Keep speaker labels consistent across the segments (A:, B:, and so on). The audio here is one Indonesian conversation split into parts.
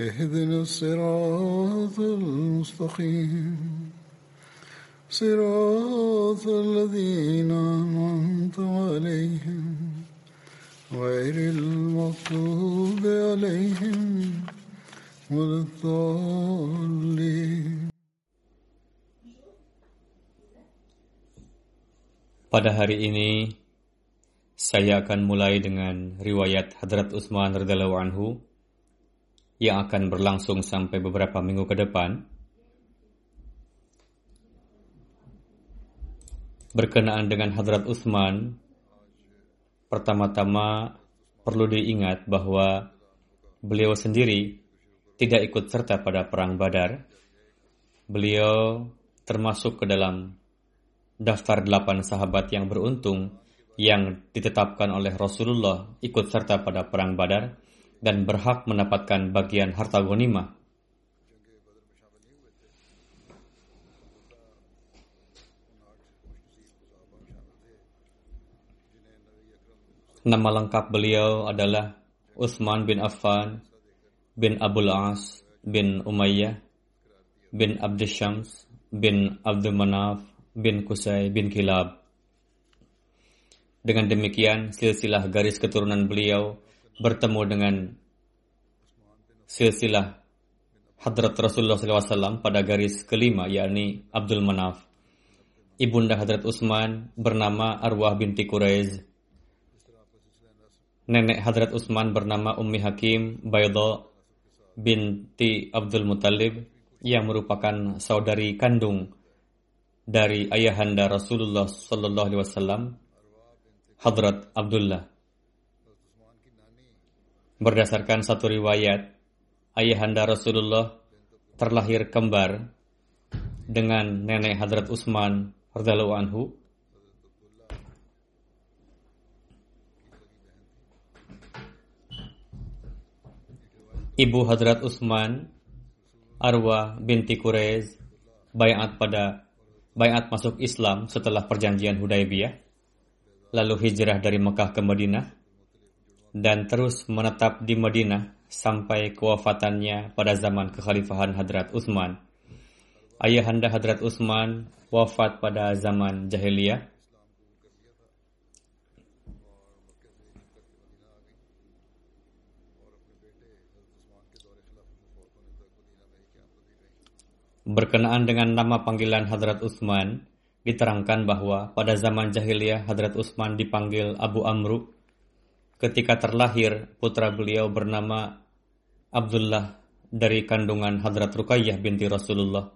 A: اهدنا الصراط المستقيم صراط الذين أنعمت عليهم غير المغضوب عليهم ولا الضالين
B: Pada hari ini, saya akan mulai dengan riwayat Hadrat Utsman radhiyallahu anhu yang akan berlangsung sampai beberapa minggu ke depan. Berkenaan dengan Hadrat Utsman, pertama-tama perlu diingat bahwa beliau sendiri tidak ikut serta pada perang Badar. Beliau termasuk ke dalam daftar delapan sahabat yang beruntung yang ditetapkan oleh Rasulullah ikut serta pada perang Badar dan berhak mendapatkan bagian harta ghanimah. Nama lengkap beliau adalah Utsman bin Affan bin Abdul As bin Umayyah bin Abdus bin Abdul Manaf bin Kusai bin Kilab. Dengan demikian, silsilah garis keturunan beliau bertemu dengan silsilah Hadrat Rasulullah SAW pada garis kelima, yakni Abdul Manaf. Ibunda Hadrat Utsman bernama Arwah binti Quraiz. Nenek Hadrat Utsman bernama Ummi Hakim Bayda binti Abdul Muttalib yang merupakan saudari kandung dari ayahanda Rasulullah Sallallahu Alaihi Hadrat Abdullah. Berdasarkan satu riwayat, ayahanda Rasulullah terlahir kembar dengan nenek Hadrat Utsman radhiyallahu anhu. Ibu Hadrat Utsman, Arwah binti Quraiz, bayat pada bayat masuk Islam setelah perjanjian Hudaybiyah, lalu hijrah dari Mekah ke Madinah, dan terus menetap di Madinah sampai kewafatannya pada zaman kekhalifahan Hadrat Utsman. Ayahanda Hadrat Utsman wafat pada zaman jahiliyah. Berkenaan dengan nama panggilan Hadrat Utsman, diterangkan bahwa pada zaman jahiliyah Hadrat Utsman dipanggil Abu Amru. Ketika terlahir, putra beliau bernama Abdullah dari kandungan Hadrat Ruqayyah binti Rasulullah.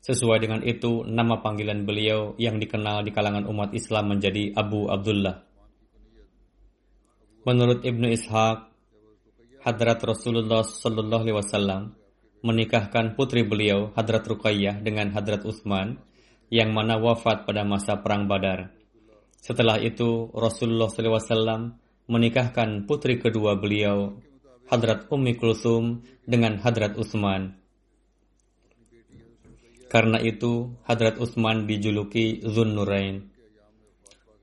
B: Sesuai dengan itu, nama panggilan beliau yang dikenal di kalangan umat Islam menjadi Abu Abdullah. Menurut Ibnu Ishaq, Hadrat Rasulullah Sallallahu Alaihi Wasallam menikahkan putri beliau Hadrat Ruqayyah dengan Hadrat Utsman yang mana wafat pada masa perang Badar. Setelah itu Rasulullah SAW menikahkan putri kedua beliau Hadrat Ummi Kulsum dengan Hadrat Utsman. Karena itu Hadrat Utsman dijuluki Zunnurain.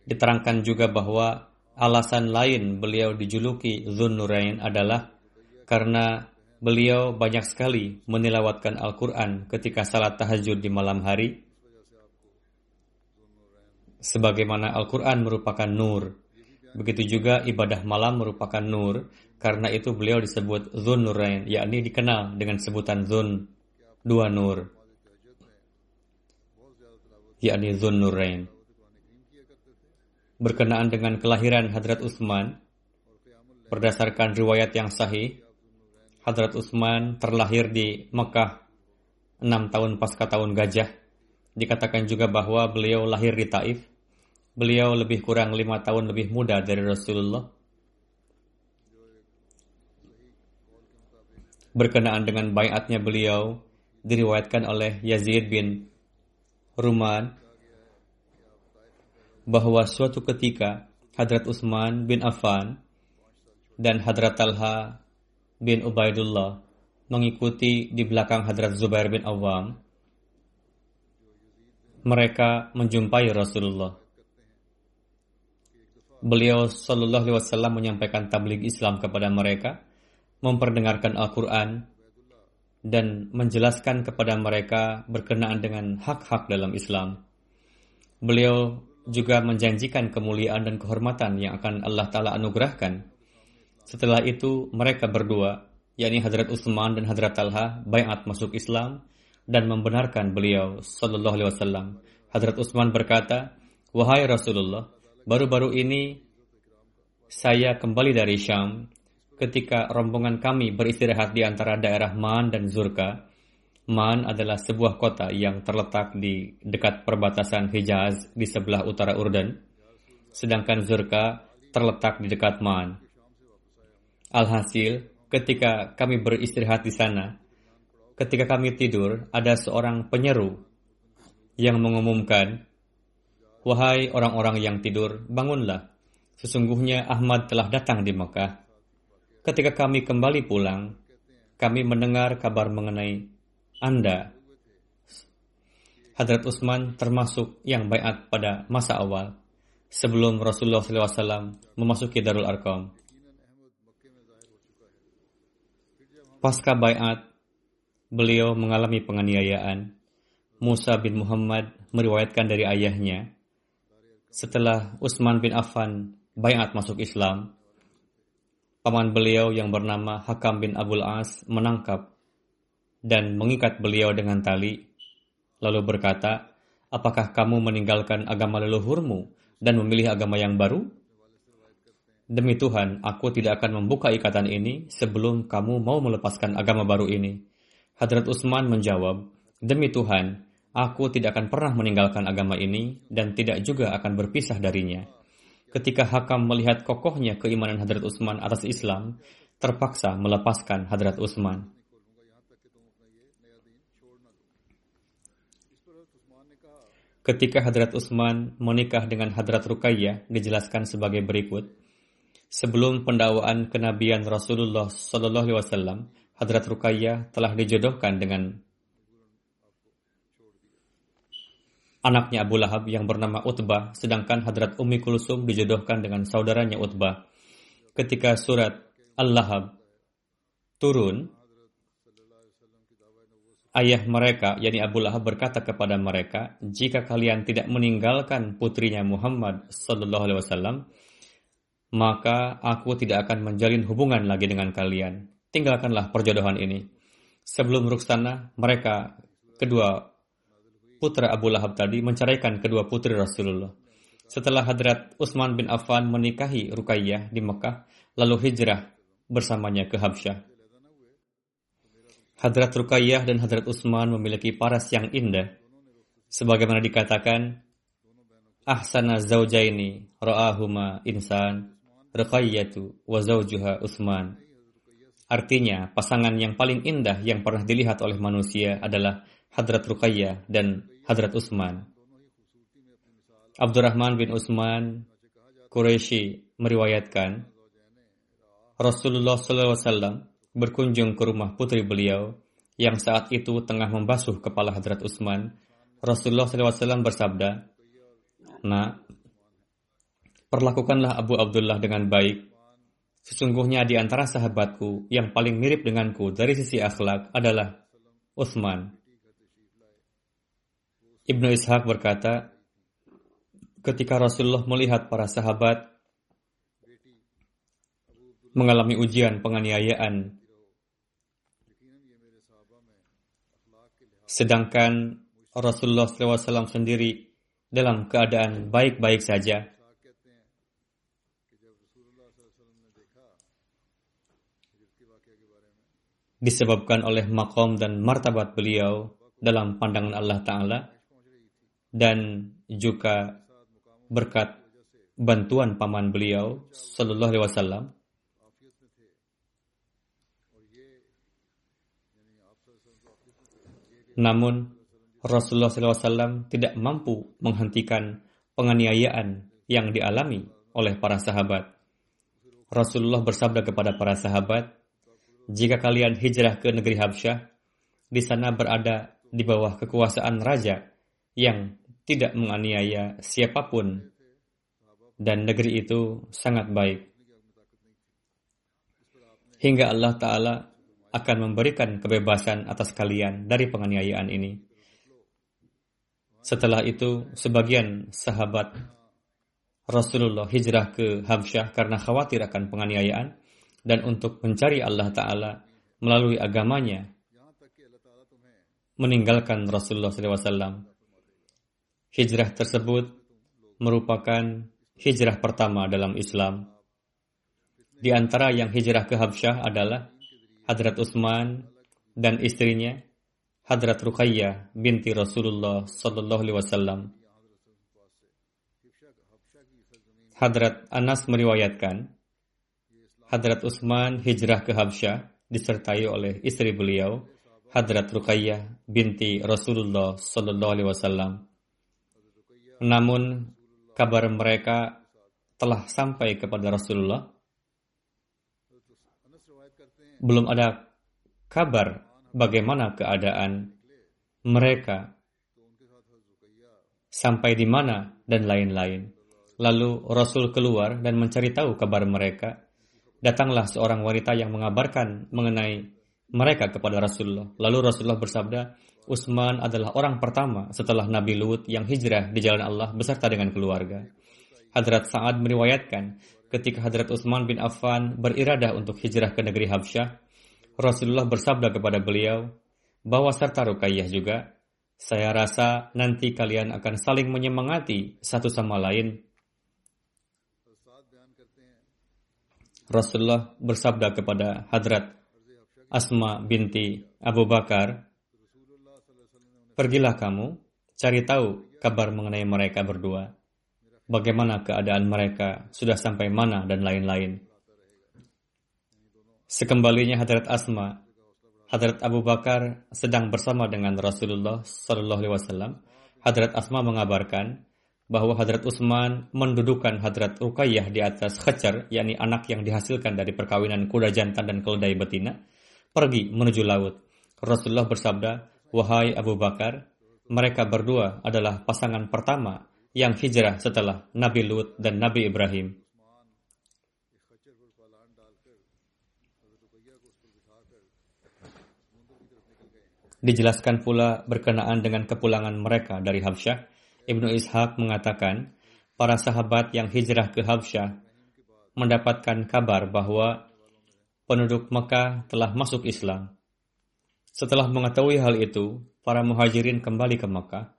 B: Diterangkan juga bahwa alasan lain beliau dijuluki Zunnurain adalah karena beliau banyak sekali menilawatkan Al-Quran ketika salat tahajud di malam hari. Sebagaimana Al-Quran merupakan nur, Begitu juga ibadah malam merupakan nur, karena itu beliau disebut Zun Nurain, yakni dikenal dengan sebutan Zun, dua nur, yakni Zun Nurain. Berkenaan dengan kelahiran Hadrat Utsman, berdasarkan riwayat yang sahih, Hadrat Utsman terlahir di Mekah enam tahun pasca tahun gajah. Dikatakan juga bahwa beliau lahir di Taif. Beliau lebih kurang lima tahun lebih muda dari Rasulullah. Berkenaan dengan bayatnya beliau, diriwayatkan oleh Yazid bin Ruman bahwa suatu ketika Hadrat Utsman bin Affan dan Hadrat Talha bin Ubaidullah mengikuti di belakang Hadrat Zubair bin Awam. Mereka menjumpai Rasulullah. Beliau Shallallahu Alaihi Wasallam menyampaikan tabligh Islam kepada mereka, memperdengarkan Al-Quran, dan menjelaskan kepada mereka berkenaan dengan hak-hak dalam Islam. Beliau juga menjanjikan kemuliaan dan kehormatan yang akan Allah Ta'ala anugerahkan setelah itu mereka berdua, yakni Hadrat Utsman dan Hadrat Talha, bayat masuk Islam dan membenarkan beliau Sallallahu Alaihi Wasallam. Hadrat Utsman berkata, Wahai Rasulullah, baru-baru ini saya kembali dari Syam ketika rombongan kami beristirahat di antara daerah Man dan Zurka. Man adalah sebuah kota yang terletak di dekat perbatasan Hijaz di sebelah utara Urdan, sedangkan Zurka terletak di dekat Man. Alhasil, ketika kami beristirahat di sana, ketika kami tidur, ada seorang penyeru yang mengumumkan, Wahai orang-orang yang tidur, bangunlah. Sesungguhnya Ahmad telah datang di Mekah. Ketika kami kembali pulang, kami mendengar kabar mengenai Anda. Hadrat Utsman termasuk yang bayat pada masa awal sebelum Rasulullah SAW memasuki Darul Arqam. Pasca bayat, beliau mengalami penganiayaan. Musa bin Muhammad meriwayatkan dari ayahnya, setelah Utsman bin Affan bayat masuk Islam, paman beliau yang bernama Hakam bin Abul As menangkap dan mengikat beliau dengan tali, lalu berkata, Apakah kamu meninggalkan agama leluhurmu dan memilih agama yang baru? Demi Tuhan, aku tidak akan membuka ikatan ini sebelum kamu mau melepaskan agama baru ini. Hadrat Utsman menjawab, Demi Tuhan, aku tidak akan pernah meninggalkan agama ini dan tidak juga akan berpisah darinya. Ketika Hakam melihat kokohnya keimanan Hadrat Utsman atas Islam, terpaksa melepaskan Hadrat Utsman. Ketika Hadrat Utsman menikah dengan Hadrat Ruqayyah dijelaskan sebagai berikut sebelum pendakwaan kenabian Rasulullah Wasallam, Hadrat Ruqayyah telah dijodohkan dengan anaknya Abu Lahab yang bernama Utbah, sedangkan Hadrat Ummi Kulsum dijodohkan dengan saudaranya Utbah. Ketika surat Al-Lahab turun, ayah mereka, yakni Abu Lahab berkata kepada mereka, jika kalian tidak meninggalkan putrinya Muhammad Sallallahu Alaihi Wasallam, maka aku tidak akan menjalin hubungan lagi dengan kalian. Tinggalkanlah perjodohan ini. Sebelum Ruksana, mereka kedua putra Abu Lahab tadi menceraikan kedua putri Rasulullah. Setelah Hadrat Utsman bin Affan menikahi Rukayyah di Mekah, lalu hijrah bersamanya ke Habsyah. Hadrat Rukayyah dan Hadrat Utsman memiliki paras yang indah. Sebagaimana dikatakan, Ahsana zaujaini ra'ahuma insan Ruqayyatu wa zawjuha Utsman. Artinya, pasangan yang paling indah yang pernah dilihat oleh manusia adalah Hadrat Ruqayyah dan Hadrat Utsman. Abdurrahman bin Utsman Quraisy meriwayatkan Rasulullah SAW berkunjung ke rumah putri beliau yang saat itu tengah membasuh kepala Hadrat Utsman. Rasulullah SAW bersabda, Nak, Perlakukanlah Abu Abdullah dengan baik. Sesungguhnya di antara sahabatku yang paling mirip denganku dari sisi akhlak adalah Uthman. Ibnu Ishaq berkata, ketika Rasulullah melihat para sahabat mengalami ujian penganiayaan. Sedangkan Rasulullah SAW sendiri dalam keadaan baik-baik saja. Disebabkan oleh makom dan martabat beliau dalam pandangan Allah Ta'ala dan juga berkat bantuan paman beliau Sallallahu Alaihi Wasallam Namun Rasulullah SAW tidak mampu menghentikan penganiayaan yang dialami oleh para sahabat. Rasulullah bersabda kepada para sahabat, "Jika kalian hijrah ke negeri Habsyah, di sana berada di bawah kekuasaan raja yang tidak menganiaya siapa pun dan negeri itu sangat baik. Hingga Allah Ta'ala akan memberikan kebebasan atas kalian dari penganiayaan ini. Setelah itu, sebagian sahabat Rasulullah hijrah ke Habsyah karena khawatir akan penganiayaan dan untuk mencari Allah Ta'ala melalui agamanya meninggalkan Rasulullah SAW. Hijrah tersebut merupakan hijrah pertama dalam Islam. Di antara yang hijrah ke Habsyah adalah Hadrat Utsman dan istrinya Hadrat Ruqayyah binti Rasulullah sallallahu alaihi wasallam. Hadrat Anas meriwayatkan Hadrat Utsman hijrah ke Habsyah disertai oleh istri beliau Hadrat Ruqayyah binti Rasulullah sallallahu alaihi wasallam. Namun kabar mereka telah sampai kepada Rasulullah. Belum ada kabar bagaimana keadaan mereka sampai di mana dan lain-lain. Lalu Rasul keluar dan mencari tahu kabar mereka. Datanglah seorang wanita yang mengabarkan mengenai mereka kepada Rasulullah. Lalu Rasulullah bersabda, Utsman adalah orang pertama setelah Nabi Lut yang hijrah di jalan Allah beserta dengan keluarga. Hadrat Sa'ad meriwayatkan, ketika Hadrat Utsman bin Affan beriradah untuk hijrah ke negeri Habsyah, Rasulullah bersabda kepada beliau, bahwa serta Rukayyah juga, saya rasa nanti kalian akan saling menyemangati satu sama lain. Rasulullah bersabda kepada Hadrat Asma binti Abu Bakar, Pergilah kamu, cari tahu kabar mengenai mereka berdua. Bagaimana keadaan mereka, sudah sampai mana, dan lain-lain. Sekembalinya Hadrat Asma, Hadrat Abu Bakar sedang bersama dengan Rasulullah Wasallam. Hadrat Asma mengabarkan bahwa Hadrat Utsman mendudukan Hadrat Ruqayyah di atas khajar, yakni anak yang dihasilkan dari perkawinan kuda jantan dan keledai betina, pergi menuju laut. Rasulullah bersabda, Wahai Abu Bakar, mereka berdua adalah pasangan pertama yang hijrah setelah Nabi Lut dan Nabi Ibrahim. Dijelaskan pula berkenaan dengan kepulangan mereka dari Habsyah, Ibnu Ishaq mengatakan, para sahabat yang hijrah ke Habsyah mendapatkan kabar bahwa penduduk Mekah telah masuk Islam. Setelah mengetahui hal itu, para muhajirin kembali ke Mekah.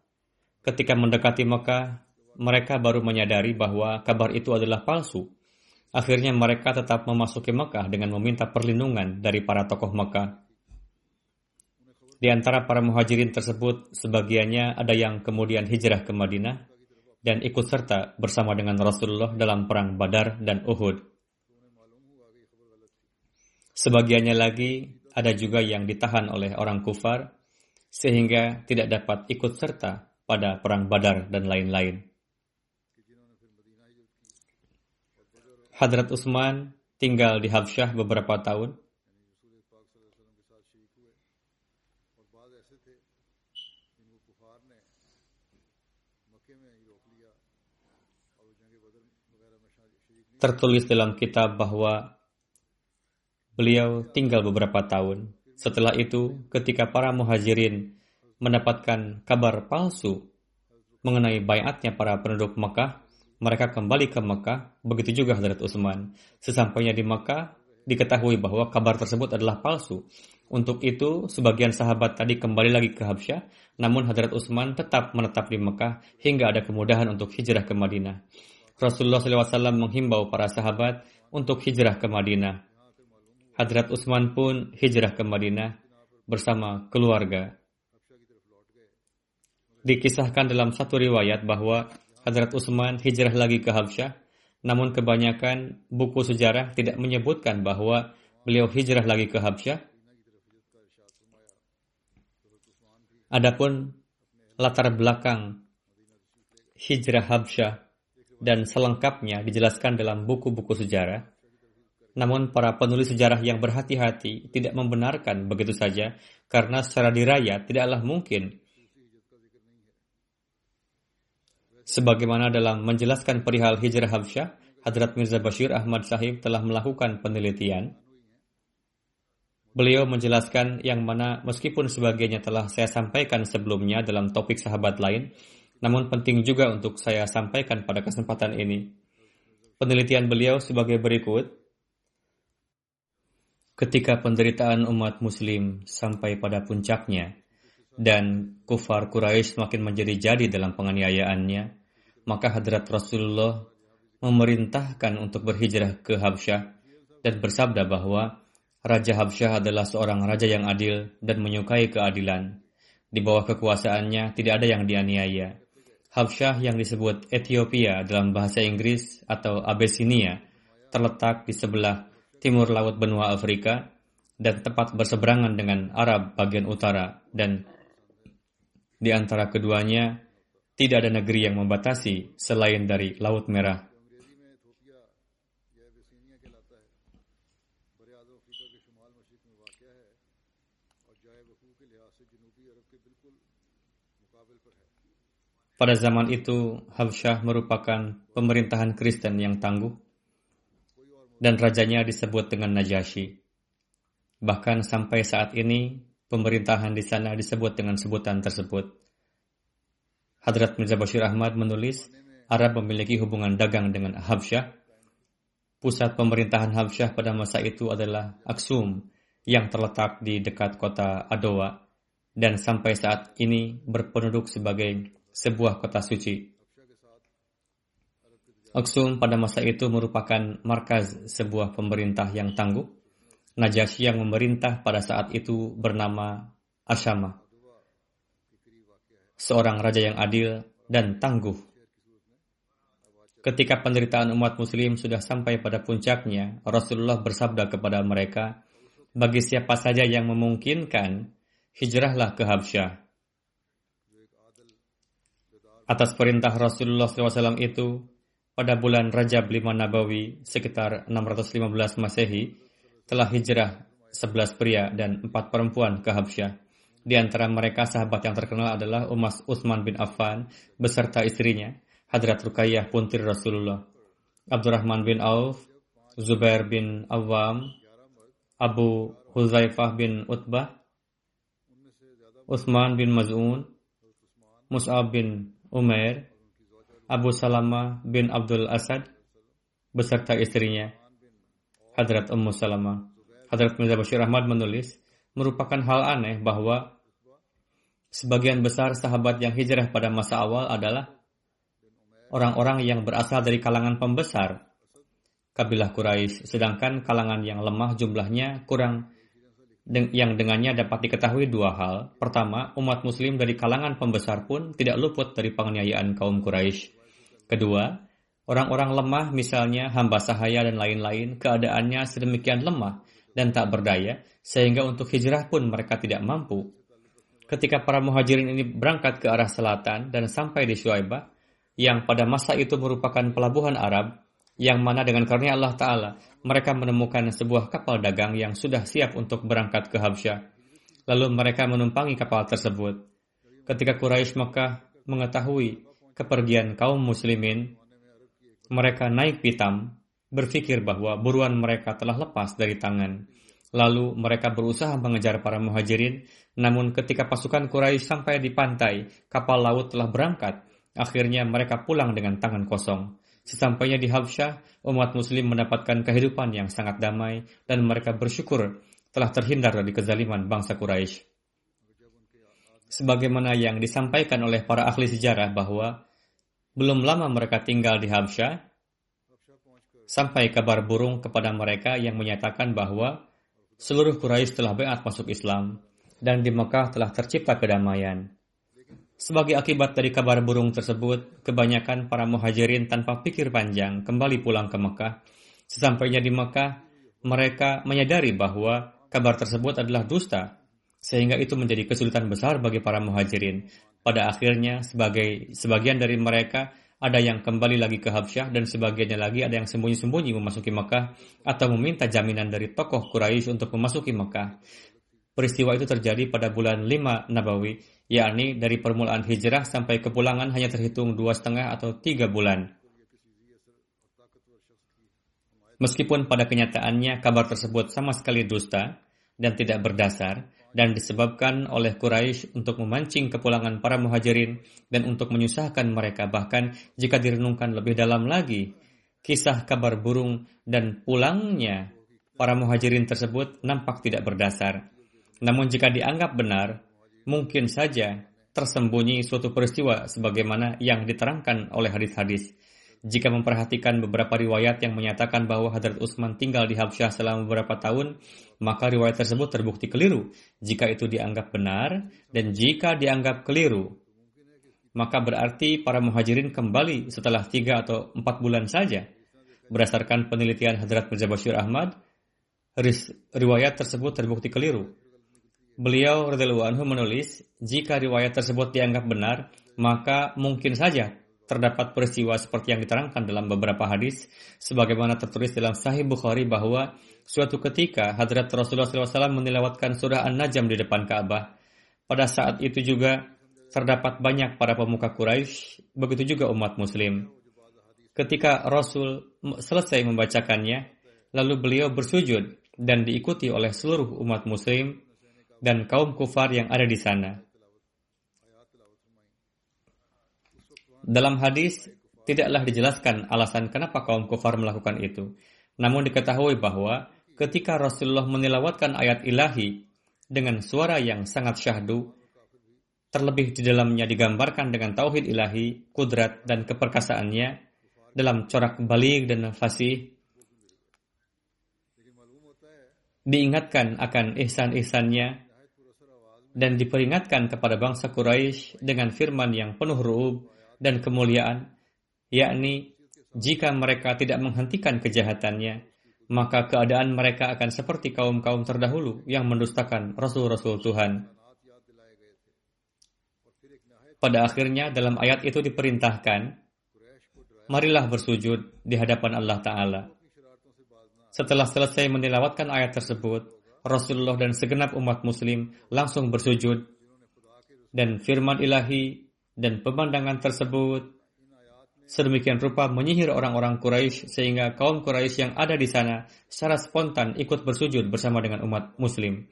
B: Ketika mendekati Mekah, mereka baru menyadari bahwa kabar itu adalah palsu. Akhirnya mereka tetap memasuki Mekah dengan meminta perlindungan dari para tokoh Mekah. Di antara para muhajirin tersebut, sebagiannya ada yang kemudian hijrah ke Madinah dan ikut serta bersama dengan Rasulullah dalam perang Badar dan Uhud. Sebagiannya lagi ada juga yang ditahan oleh orang kufar sehingga tidak dapat ikut serta pada perang Badar dan lain-lain. Hadrat Utsman tinggal di Habsyah beberapa tahun. Tertulis dalam kitab bahwa Beliau tinggal beberapa tahun. Setelah itu, ketika para muhajirin mendapatkan kabar palsu mengenai bayatnya para penduduk Mekah, mereka kembali ke Mekah, begitu juga Hadrat Utsman. Sesampainya di Mekah, diketahui bahwa kabar tersebut adalah palsu. Untuk itu, sebagian sahabat tadi kembali lagi ke Habsyah, namun Hadrat Utsman tetap menetap di Mekah hingga ada kemudahan untuk hijrah ke Madinah. Rasulullah SAW menghimbau para sahabat untuk hijrah ke Madinah. Hadrat Utsman pun hijrah ke Madinah bersama keluarga. Dikisahkan dalam satu riwayat bahwa Hadrat Utsman hijrah lagi ke Habsyah, namun kebanyakan buku sejarah tidak menyebutkan bahwa beliau hijrah lagi ke Habsyah. Adapun latar belakang hijrah Habsyah dan selengkapnya dijelaskan dalam buku-buku sejarah. Namun para penulis sejarah yang berhati-hati tidak membenarkan begitu saja karena secara diraya tidaklah mungkin Sebagaimana dalam menjelaskan perihal hijrah Habsyah, Hadrat Mirza Bashir Ahmad Sahib telah melakukan penelitian. Beliau menjelaskan yang mana meskipun sebagiannya telah saya sampaikan sebelumnya dalam topik sahabat lain, namun penting juga untuk saya sampaikan pada kesempatan ini. Penelitian beliau sebagai berikut. Ketika penderitaan umat muslim sampai pada puncaknya dan kufar Quraisy semakin menjadi-jadi dalam penganiayaannya, maka hadrat Rasulullah memerintahkan untuk berhijrah ke Habsyah dan bersabda bahwa Raja Habsyah adalah seorang raja yang adil dan menyukai keadilan. Di bawah kekuasaannya tidak ada yang dianiaya. Habsyah yang disebut Ethiopia dalam bahasa Inggris atau Abyssinia terletak di sebelah timur laut benua Afrika dan tepat berseberangan dengan Arab bagian utara dan di antara keduanya tidak ada negeri yang membatasi selain dari Laut Merah. Pada zaman itu, Habsyah merupakan pemerintahan Kristen yang tangguh dan rajanya disebut dengan Najasyi. Bahkan sampai saat ini, pemerintahan di sana disebut dengan sebutan tersebut. Hadrat Mirza Bashir Ahmad menulis, Arab memiliki hubungan dagang dengan Habsyah. Pusat pemerintahan Habsyah pada masa itu adalah Aksum yang terletak di dekat kota Adowa dan sampai saat ini berpenduduk sebagai sebuah kota suci. Aksum pada masa itu merupakan markaz sebuah pemerintah yang tangguh. Najasyi yang memerintah pada saat itu bernama Ashama. Seorang raja yang adil dan tangguh. Ketika penderitaan umat muslim sudah sampai pada puncaknya, Rasulullah bersabda kepada mereka, bagi siapa saja yang memungkinkan, hijrahlah ke Habsyah atas perintah Rasulullah SAW itu, pada bulan Rajab 5 Nabawi sekitar 615 Masehi, telah hijrah 11 pria dan 4 perempuan ke Habsyah. Di antara mereka sahabat yang terkenal adalah Umas Utsman bin Affan beserta istrinya, Hadrat Rukayyah puntir Rasulullah, Abdurrahman bin Auf, Zubair bin Awam, Abu Huzaifah bin Utbah, Utsman bin Maz'un, Mus'ab bin Umair, Abu Salama bin Abdul Asad beserta istrinya, Hadrat Ummu Salama. Hadrat Mirza Bashir Ahmad menulis, merupakan hal aneh bahwa sebagian besar sahabat yang hijrah pada masa awal adalah orang-orang yang berasal dari kalangan pembesar kabilah Quraisy, sedangkan kalangan yang lemah jumlahnya kurang yang dengannya dapat diketahui dua hal. Pertama, umat muslim dari kalangan pembesar pun tidak luput dari penganiayaan kaum Quraisy. Kedua, orang-orang lemah misalnya hamba sahaya dan lain-lain keadaannya sedemikian lemah dan tak berdaya sehingga untuk hijrah pun mereka tidak mampu. Ketika para muhajirin ini berangkat ke arah selatan dan sampai di Shuaibah, yang pada masa itu merupakan pelabuhan Arab, yang mana dengan karunia Allah Ta'ala mereka menemukan sebuah kapal dagang yang sudah siap untuk berangkat ke Habsyah. Lalu mereka menumpangi kapal tersebut. Ketika Quraisy Mekah mengetahui kepergian kaum muslimin, mereka naik pitam, berpikir bahwa buruan mereka telah lepas dari tangan. Lalu mereka berusaha mengejar para muhajirin, namun ketika pasukan Quraisy sampai di pantai, kapal laut telah berangkat. Akhirnya mereka pulang dengan tangan kosong. Sesampainya di Habsyah, umat muslim mendapatkan kehidupan yang sangat damai dan mereka bersyukur telah terhindar dari kezaliman bangsa Quraisy. Sebagaimana yang disampaikan oleh para ahli sejarah bahwa belum lama mereka tinggal di Habsyah, sampai kabar burung kepada mereka yang menyatakan bahwa seluruh Quraisy telah beat masuk Islam dan di Mekah telah tercipta kedamaian. Sebagai akibat dari kabar burung tersebut, kebanyakan para muhajirin tanpa pikir panjang kembali pulang ke Mekah. Sesampainya di Mekah, mereka menyadari bahwa kabar tersebut adalah dusta, sehingga itu menjadi kesulitan besar bagi para muhajirin. Pada akhirnya, sebagai sebagian dari mereka ada yang kembali lagi ke Habsyah dan sebagiannya lagi ada yang sembunyi-sembunyi memasuki Mekah atau meminta jaminan dari tokoh Quraisy untuk memasuki Mekah. Peristiwa itu terjadi pada bulan 5 Nabawi, yakni dari permulaan hijrah sampai kepulangan hanya terhitung dua setengah atau tiga bulan. Meskipun pada kenyataannya kabar tersebut sama sekali dusta dan tidak berdasar dan disebabkan oleh Quraisy untuk memancing kepulangan para muhajirin dan untuk menyusahkan mereka bahkan jika direnungkan lebih dalam lagi kisah kabar burung dan pulangnya para muhajirin tersebut nampak tidak berdasar namun jika dianggap benar, mungkin saja tersembunyi suatu peristiwa sebagaimana yang diterangkan oleh hadis-hadis. Jika memperhatikan beberapa riwayat yang menyatakan bahwa Hadrat Utsman tinggal di Habsyah selama beberapa tahun, maka riwayat tersebut terbukti keliru jika itu dianggap benar dan jika dianggap keliru. Maka berarti para muhajirin kembali setelah tiga atau empat bulan saja. Berdasarkan penelitian Hadrat Mirza Bashir Ahmad, riwayat tersebut terbukti keliru. Beliau anhu menulis, jika riwayat tersebut dianggap benar, maka mungkin saja terdapat peristiwa seperti yang diterangkan dalam beberapa hadis, sebagaimana tertulis dalam Sahih Bukhari bahwa suatu ketika Hadrat Rasulullah SAW menilawatkan surah An-Najm di depan Ka'bah. Pada saat itu juga terdapat banyak para pemuka Quraisy, begitu juga umat Muslim. Ketika Rasul selesai membacakannya, lalu beliau bersujud dan diikuti oleh seluruh umat Muslim dan kaum kufar yang ada di sana. Dalam hadis, tidaklah dijelaskan alasan kenapa kaum kufar melakukan itu. Namun diketahui bahwa ketika Rasulullah menilawatkan ayat ilahi dengan suara yang sangat syahdu, terlebih di dalamnya digambarkan dengan tauhid ilahi, kudrat, dan keperkasaannya dalam corak balik dan fasih, diingatkan akan ihsan-ihsannya dan diperingatkan kepada bangsa Quraisy dengan firman yang penuh ru'ub dan kemuliaan, yakni jika mereka tidak menghentikan kejahatannya, maka keadaan mereka akan seperti kaum-kaum terdahulu yang mendustakan Rasul-Rasul Tuhan. Pada akhirnya dalam ayat itu diperintahkan, marilah bersujud di hadapan Allah Ta'ala. Setelah selesai menilawatkan ayat tersebut, Rasulullah dan segenap umat muslim langsung bersujud dan firman ilahi dan pemandangan tersebut sedemikian rupa menyihir orang-orang Quraisy sehingga kaum Quraisy yang ada di sana secara spontan ikut bersujud bersama dengan umat muslim.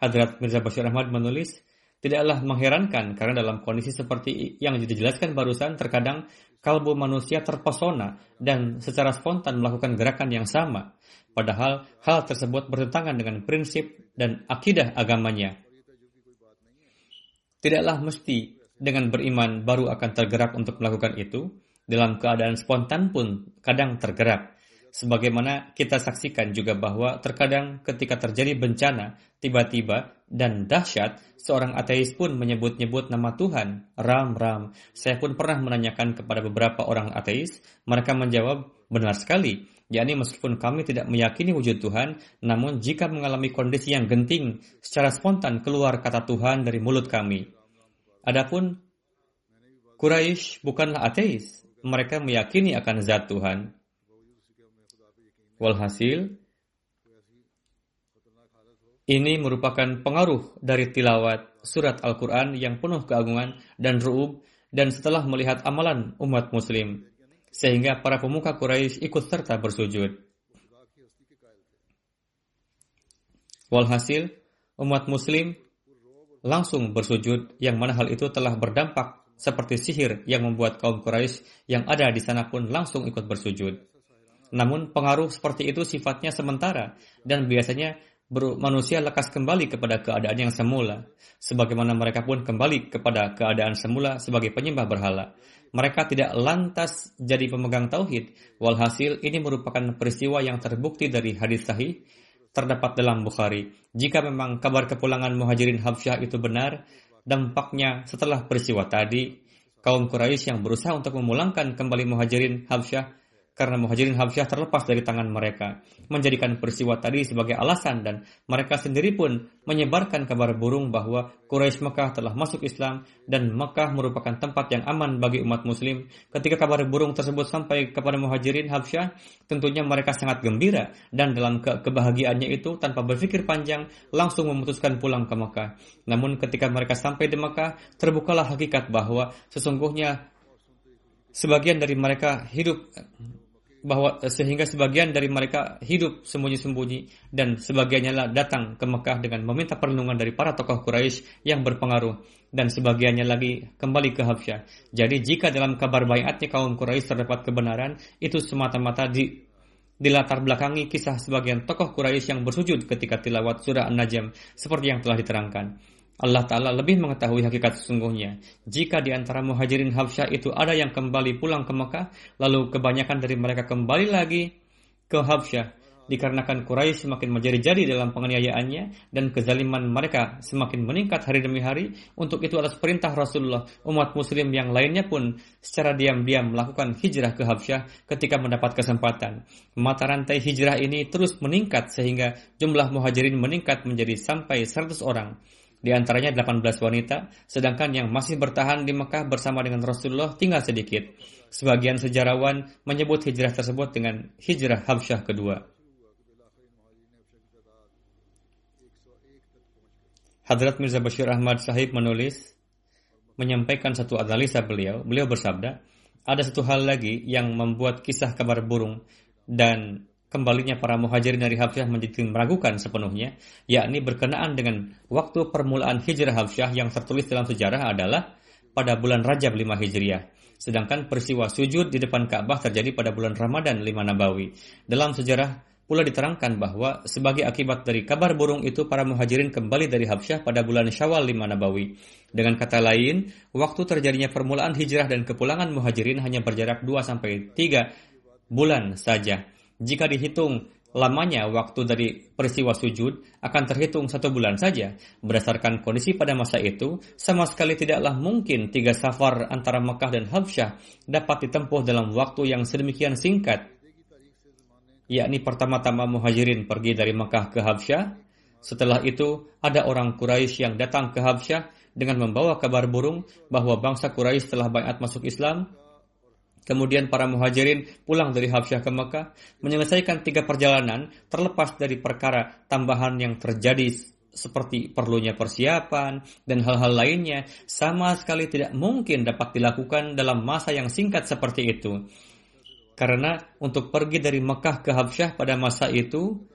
B: Hadrat Mirza Bashir Ahmad menulis, tidaklah mengherankan karena dalam kondisi seperti yang dijelaskan barusan terkadang kalbu manusia terpesona dan secara spontan melakukan gerakan yang sama. Padahal hal tersebut bertentangan dengan prinsip dan akidah agamanya. Tidaklah mesti dengan beriman baru akan tergerak untuk melakukan itu. Dalam keadaan spontan pun kadang tergerak. Sebagaimana kita saksikan juga bahwa terkadang ketika terjadi bencana, tiba-tiba dan dahsyat, seorang ateis pun menyebut-nyebut nama Tuhan, Ram, Ram. Saya pun pernah menanyakan kepada beberapa orang ateis, mereka menjawab, benar sekali, yakni meskipun kami tidak meyakini wujud Tuhan, namun jika mengalami kondisi yang genting, secara spontan keluar kata Tuhan dari mulut kami. Adapun Quraisy bukanlah ateis, mereka meyakini akan zat Tuhan. Walhasil, ini merupakan pengaruh dari tilawat surat Al-Quran yang penuh keagungan dan ru'ub dan setelah melihat amalan umat muslim sehingga para pemuka Quraisy ikut serta bersujud. Walhasil, umat muslim langsung bersujud yang mana hal itu telah berdampak seperti sihir yang membuat kaum Quraisy yang ada di sana pun langsung ikut bersujud. Namun pengaruh seperti itu sifatnya sementara dan biasanya manusia lekas kembali kepada keadaan yang semula, sebagaimana mereka pun kembali kepada keadaan semula sebagai penyembah berhala. Mereka tidak lantas jadi pemegang tauhid. Walhasil ini merupakan peristiwa yang terbukti dari hadis sahih terdapat dalam Bukhari. Jika memang kabar kepulangan Muhajirin Habsyah itu benar, dampaknya setelah peristiwa tadi, kaum Quraisy yang berusaha untuk memulangkan kembali Muhajirin Habsyah karena muhajirin Habsyah terlepas dari tangan mereka, menjadikan peristiwa tadi sebagai alasan dan mereka sendiri pun menyebarkan kabar burung bahwa Quraisy Mekah telah masuk Islam dan Mekah merupakan tempat yang aman bagi umat muslim. Ketika kabar burung tersebut sampai kepada muhajirin Habsyah, tentunya mereka sangat gembira dan dalam ke kebahagiaannya itu tanpa berpikir panjang langsung memutuskan pulang ke Mekah. Namun ketika mereka sampai di Mekah, terbukalah hakikat bahwa sesungguhnya sebagian dari mereka hidup bahwa eh, sehingga sebagian dari mereka hidup sembunyi-sembunyi dan sebagiannya lah datang ke Mekah dengan meminta perlindungan dari para tokoh Quraisy yang berpengaruh dan sebagiannya lagi kembali ke Habsyah. Jadi jika dalam kabar bayatnya kaum Quraisy terdapat kebenaran, itu semata-mata di dilatar belakangi kisah sebagian tokoh Quraisy yang bersujud ketika tilawat surah An-Najm seperti yang telah diterangkan. Allah Ta'ala lebih mengetahui hakikat sesungguhnya. Jika di antara muhajirin Habsyah itu ada yang kembali pulang ke Mekah, lalu kebanyakan dari mereka kembali lagi ke Habsyah, dikarenakan Quraisy semakin menjadi-jadi dalam penganiayaannya dan kezaliman mereka semakin meningkat hari demi hari. Untuk itu atas perintah Rasulullah, umat muslim yang lainnya pun secara diam-diam melakukan hijrah ke Habsyah ketika mendapat kesempatan. Mata rantai hijrah ini terus meningkat sehingga jumlah muhajirin meningkat menjadi sampai 100 orang di antaranya 18 wanita, sedangkan yang masih bertahan di Mekah bersama dengan Rasulullah tinggal sedikit. Sebagian sejarawan menyebut hijrah tersebut dengan hijrah Habsyah kedua. Hadrat Mirza Bashir Ahmad Sahib menulis, menyampaikan satu analisa beliau. Beliau bersabda, ada satu hal lagi yang membuat kisah kabar burung dan kembalinya para muhajirin dari Habsyah menjadi meragukan sepenuhnya, yakni berkenaan dengan waktu permulaan hijrah Habsyah yang tertulis dalam sejarah adalah pada bulan Rajab 5 Hijriah. Sedangkan peristiwa sujud di depan Ka'bah terjadi pada bulan Ramadan 5 Nabawi. Dalam sejarah pula diterangkan bahwa sebagai akibat dari kabar burung itu para muhajirin kembali dari Habsyah pada bulan Syawal 5 Nabawi. Dengan kata lain, waktu terjadinya permulaan hijrah dan kepulangan muhajirin hanya berjarak 2 sampai 3 bulan saja. Jika dihitung lamanya waktu dari peristiwa sujud akan terhitung satu bulan saja. Berdasarkan kondisi pada masa itu, sama sekali tidaklah mungkin tiga safar antara Mekah dan Habsyah dapat ditempuh dalam waktu yang sedemikian singkat. Yakni pertama-tama muhajirin pergi dari Mekah ke Habsyah, setelah itu ada orang Quraisy yang datang ke Habsyah dengan membawa kabar burung bahwa bangsa Quraisy telah bayat masuk Islam Kemudian para muhajirin pulang dari Habsyah ke Mekah, menyelesaikan tiga perjalanan terlepas dari perkara tambahan yang terjadi seperti perlunya persiapan dan hal-hal lainnya sama sekali tidak mungkin dapat dilakukan dalam masa yang singkat seperti itu. Karena untuk pergi dari Mekah ke Habsyah pada masa itu,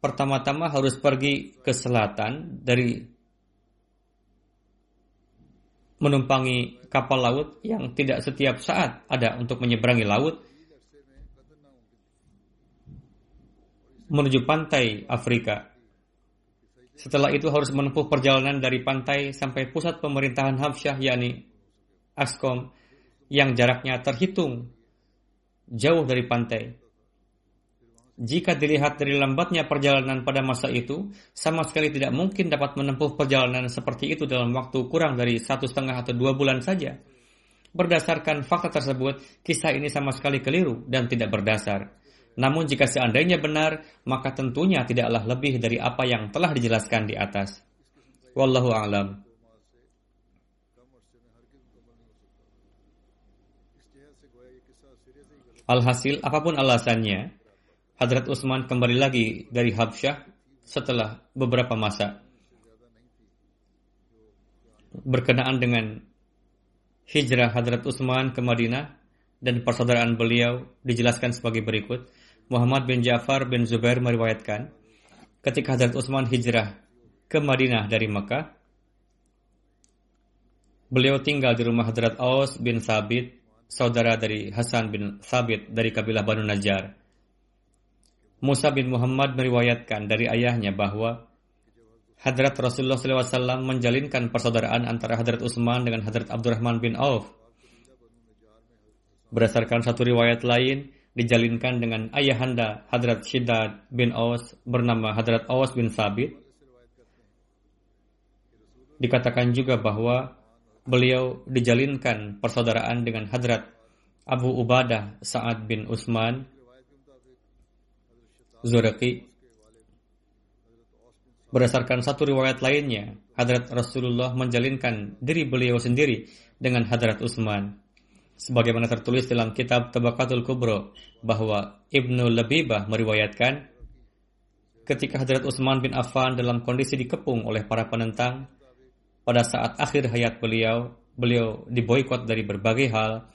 B: pertama-tama harus pergi ke selatan dari menumpangi kapal laut yang tidak setiap saat ada untuk menyeberangi laut menuju pantai Afrika. Setelah itu harus menempuh perjalanan dari pantai sampai pusat pemerintahan Habsyah yakni Askom yang jaraknya terhitung jauh dari pantai. Jika dilihat dari lambatnya perjalanan pada masa itu, sama sekali tidak mungkin dapat menempuh perjalanan seperti itu dalam waktu kurang dari satu setengah atau dua bulan saja. Berdasarkan fakta tersebut, kisah ini sama sekali keliru dan tidak berdasar. Namun jika seandainya benar, maka tentunya tidaklah lebih dari apa yang telah dijelaskan di atas. Wallahu a'lam. Alhasil, apa pun alasannya, Hadrat Utsman kembali lagi dari Habsyah setelah beberapa masa. Berkenaan dengan hijrah Hadrat Utsman ke Madinah dan persaudaraan beliau dijelaskan sebagai berikut. Muhammad bin Ja'far bin Zubair meriwayatkan, ketika Hadrat Utsman hijrah ke Madinah dari Mekah, Beliau tinggal di rumah Hadrat Aus bin Sabit, saudara dari Hasan bin Sabit dari kabilah Banu Najjar. Musa bin Muhammad meriwayatkan dari ayahnya bahwa Hadrat Rasulullah SAW menjalinkan persaudaraan antara Hadrat Utsman dengan Hadrat Abdurrahman bin Auf. Berdasarkan satu riwayat lain, dijalinkan dengan ayahanda Hadrat Shidad bin Aus bernama Hadrat Aus bin Sabit. Dikatakan juga bahwa beliau dijalinkan persaudaraan dengan Hadrat Abu Ubadah Sa'ad bin Utsman Zuraki. Berdasarkan satu riwayat lainnya, Hadrat Rasulullah menjalinkan diri beliau sendiri dengan Hadrat Utsman. Sebagaimana tertulis dalam kitab Tabakatul Kubro bahwa Ibnu Labibah meriwayatkan ketika Hadrat Utsman bin Affan dalam kondisi dikepung oleh para penentang, pada saat akhir hayat beliau, beliau diboykot dari berbagai hal.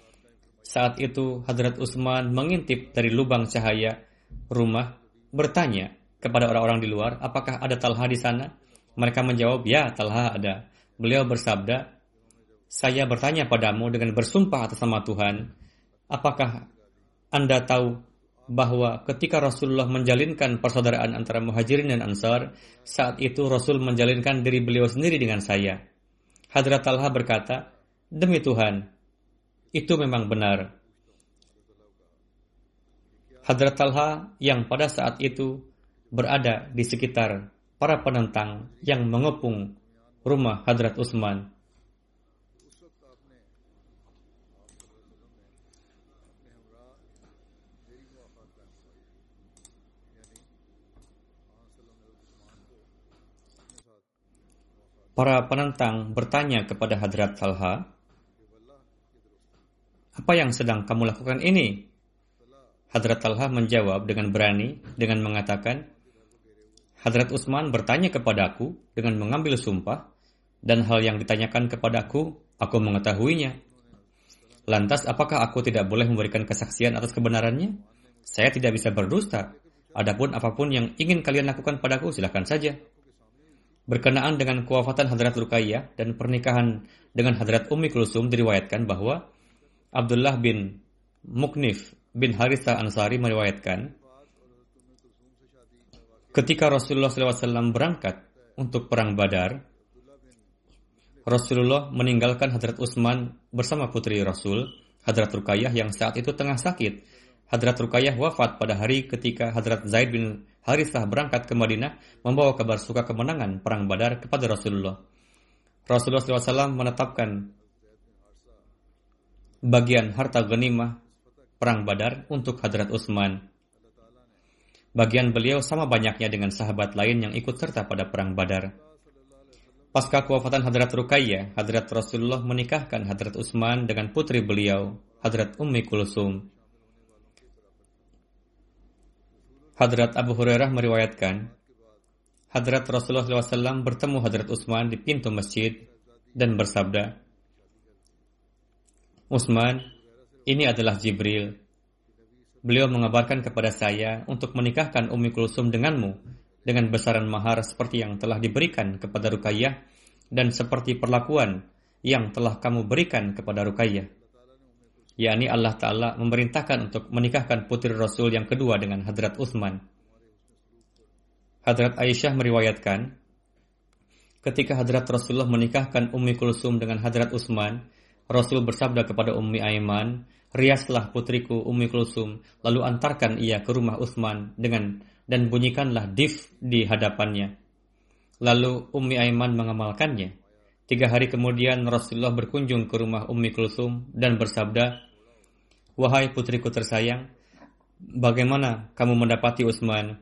B: Saat itu Hadrat Utsman mengintip dari lubang cahaya rumah bertanya kepada orang-orang di luar, apakah ada Talha di sana? Mereka menjawab, ya Talha ada. Beliau bersabda, saya bertanya padamu dengan bersumpah atas nama Tuhan, apakah Anda tahu bahwa ketika Rasulullah menjalinkan persaudaraan antara muhajirin dan ansar, saat itu Rasul menjalinkan diri beliau sendiri dengan saya. Hadrat Talha berkata, Demi Tuhan, itu memang benar. Hadrat Talha yang pada saat itu berada di sekitar para penentang yang mengepung rumah Hadrat Utsman Para penentang bertanya kepada Hadrat Talha, apa yang sedang kamu lakukan ini? Hadrat Talha menjawab dengan berani dengan mengatakan, Hadrat Utsman bertanya kepadaku dengan mengambil sumpah, dan hal yang ditanyakan kepadaku, aku mengetahuinya. Lantas, apakah aku tidak boleh memberikan kesaksian atas kebenarannya? Saya tidak bisa berdusta. Adapun apa pun yang ingin kalian lakukan padaku, silakan saja. Berkenaan dengan kewafatan Hadrat Ruqayyah dan pernikahan dengan Hadrat Ummi Kulsum diriwayatkan bahwa Abdullah bin Muknif bin Haritha Ansari meriwayatkan ketika Rasulullah SAW berangkat untuk perang Badar, Rasulullah meninggalkan Hadrat Utsman bersama putri Rasul, Hadrat Ruqayyah yang saat itu tengah sakit. Hadrat Ruqayyah wafat pada hari ketika Hadrat Zaid bin Harithah berangkat ke Madinah membawa kabar suka kemenangan perang Badar kepada Rasulullah. Rasulullah SAW menetapkan bagian harta ghanimah perang Badar untuk Hadrat Utsman. Bagian beliau sama banyaknya dengan sahabat lain yang ikut serta pada perang Badar. Pasca kewafatan Hadrat Ruqayyah, Hadrat Rasulullah menikahkan Hadrat Utsman dengan putri beliau, Hadrat Ummi Kulsum. Hadrat Abu Hurairah meriwayatkan, Hadrat Rasulullah SAW bertemu Hadrat Utsman di pintu masjid dan bersabda, Utsman, ini adalah Jibril. Beliau mengabarkan kepada saya untuk menikahkan Ummi Kulsum denganmu dengan besaran mahar seperti yang telah diberikan kepada Rukayyah dan seperti perlakuan yang telah kamu berikan kepada Rukayyah yakni Allah Ta'ala memerintahkan untuk menikahkan putri Rasul yang kedua dengan Hadrat Uthman. Hadrat Aisyah meriwayatkan, ketika Hadrat Rasulullah menikahkan Ummi Kulsum dengan Hadrat Utsman, Rasul bersabda kepada Ummi Aiman, riaslah putriku Ummi Kulsum, lalu antarkan ia ke rumah Utsman dengan dan bunyikanlah dif di hadapannya. Lalu Ummi Aiman mengamalkannya. Tiga hari kemudian Rasulullah berkunjung ke rumah Ummi Kulsum dan bersabda, Wahai putriku tersayang, bagaimana kamu mendapati Utsman?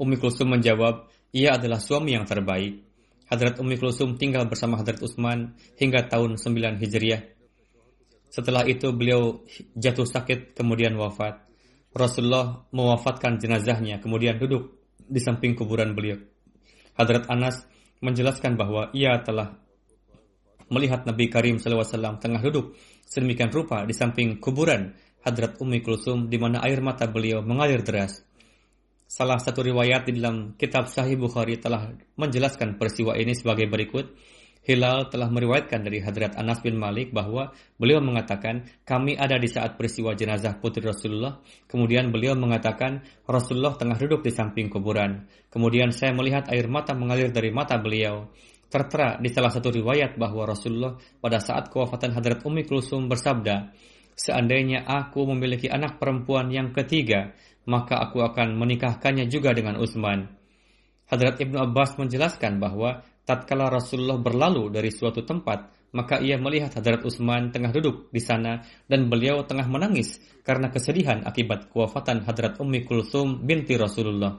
B: Umi Kulsum menjawab, ia adalah suami yang terbaik. Hadrat Umi Kulsum tinggal bersama Hadrat Utsman hingga tahun 9 Hijriah. Setelah itu beliau jatuh sakit kemudian wafat. Rasulullah mewafatkan jenazahnya kemudian duduk di samping kuburan beliau. Hadrat Anas menjelaskan bahwa ia telah melihat Nabi Karim SAW tengah duduk sedemikian rupa di samping kuburan Hadrat Ummi Kulsum di mana air mata beliau mengalir deras. Salah satu riwayat di dalam kitab Sahih Bukhari telah menjelaskan peristiwa ini sebagai berikut. Hilal telah meriwayatkan dari Hadrat Anas bin Malik bahwa beliau mengatakan, kami ada di saat peristiwa jenazah putri Rasulullah. Kemudian beliau mengatakan, Rasulullah tengah duduk di samping kuburan. Kemudian saya melihat air mata mengalir dari mata beliau. Tertera di salah satu riwayat bahwa Rasulullah pada saat kewafatan Hadrat Ummi Kulsum bersabda, Seandainya aku memiliki anak perempuan yang ketiga, maka aku akan menikahkannya juga dengan Utsman. Hadrat Ibnu Abbas menjelaskan bahwa tatkala Rasulullah berlalu dari suatu tempat, maka ia melihat Hadrat Utsman tengah duduk di sana dan beliau tengah menangis karena kesedihan akibat kewafatan Hadrat Ummi Kulsum binti Rasulullah.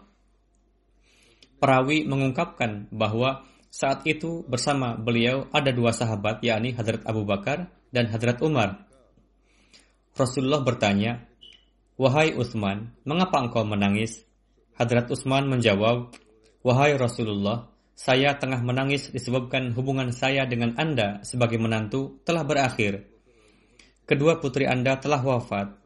B: Perawi mengungkapkan bahwa saat itu bersama beliau ada dua sahabat yakni Hadrat Abu Bakar dan Hadrat Umar. Rasulullah bertanya, "Wahai Utsman, mengapa engkau menangis?" Hadrat Utsman menjawab, "Wahai Rasulullah, saya tengah menangis disebabkan hubungan saya dengan Anda sebagai menantu telah berakhir. Kedua putri Anda telah wafat.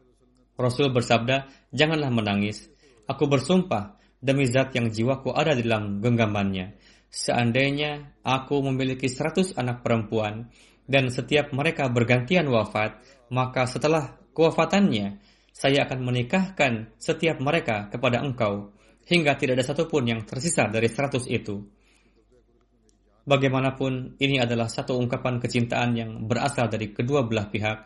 B: Rasul bersabda, janganlah menangis. Aku bersumpah demi zat yang jiwaku ada di dalam genggamannya. Seandainya aku memiliki seratus anak perempuan dan setiap mereka bergantian wafat, maka setelah kewafatannya, saya akan menikahkan setiap mereka kepada engkau, hingga tidak ada satupun yang tersisa dari seratus itu. Bagaimanapun, ini adalah satu ungkapan kecintaan yang berasal dari kedua belah pihak.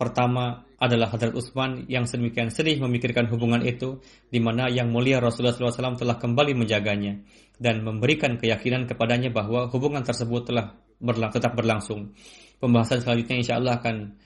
B: Pertama adalah Hadrat Utsman yang sedemikian sedih memikirkan hubungan itu, di mana yang mulia Rasulullah SAW telah kembali menjaganya dan memberikan keyakinan kepadanya bahwa hubungan tersebut telah berlang, tetap berlangsung. Pembahasan selanjutnya insya Allah akan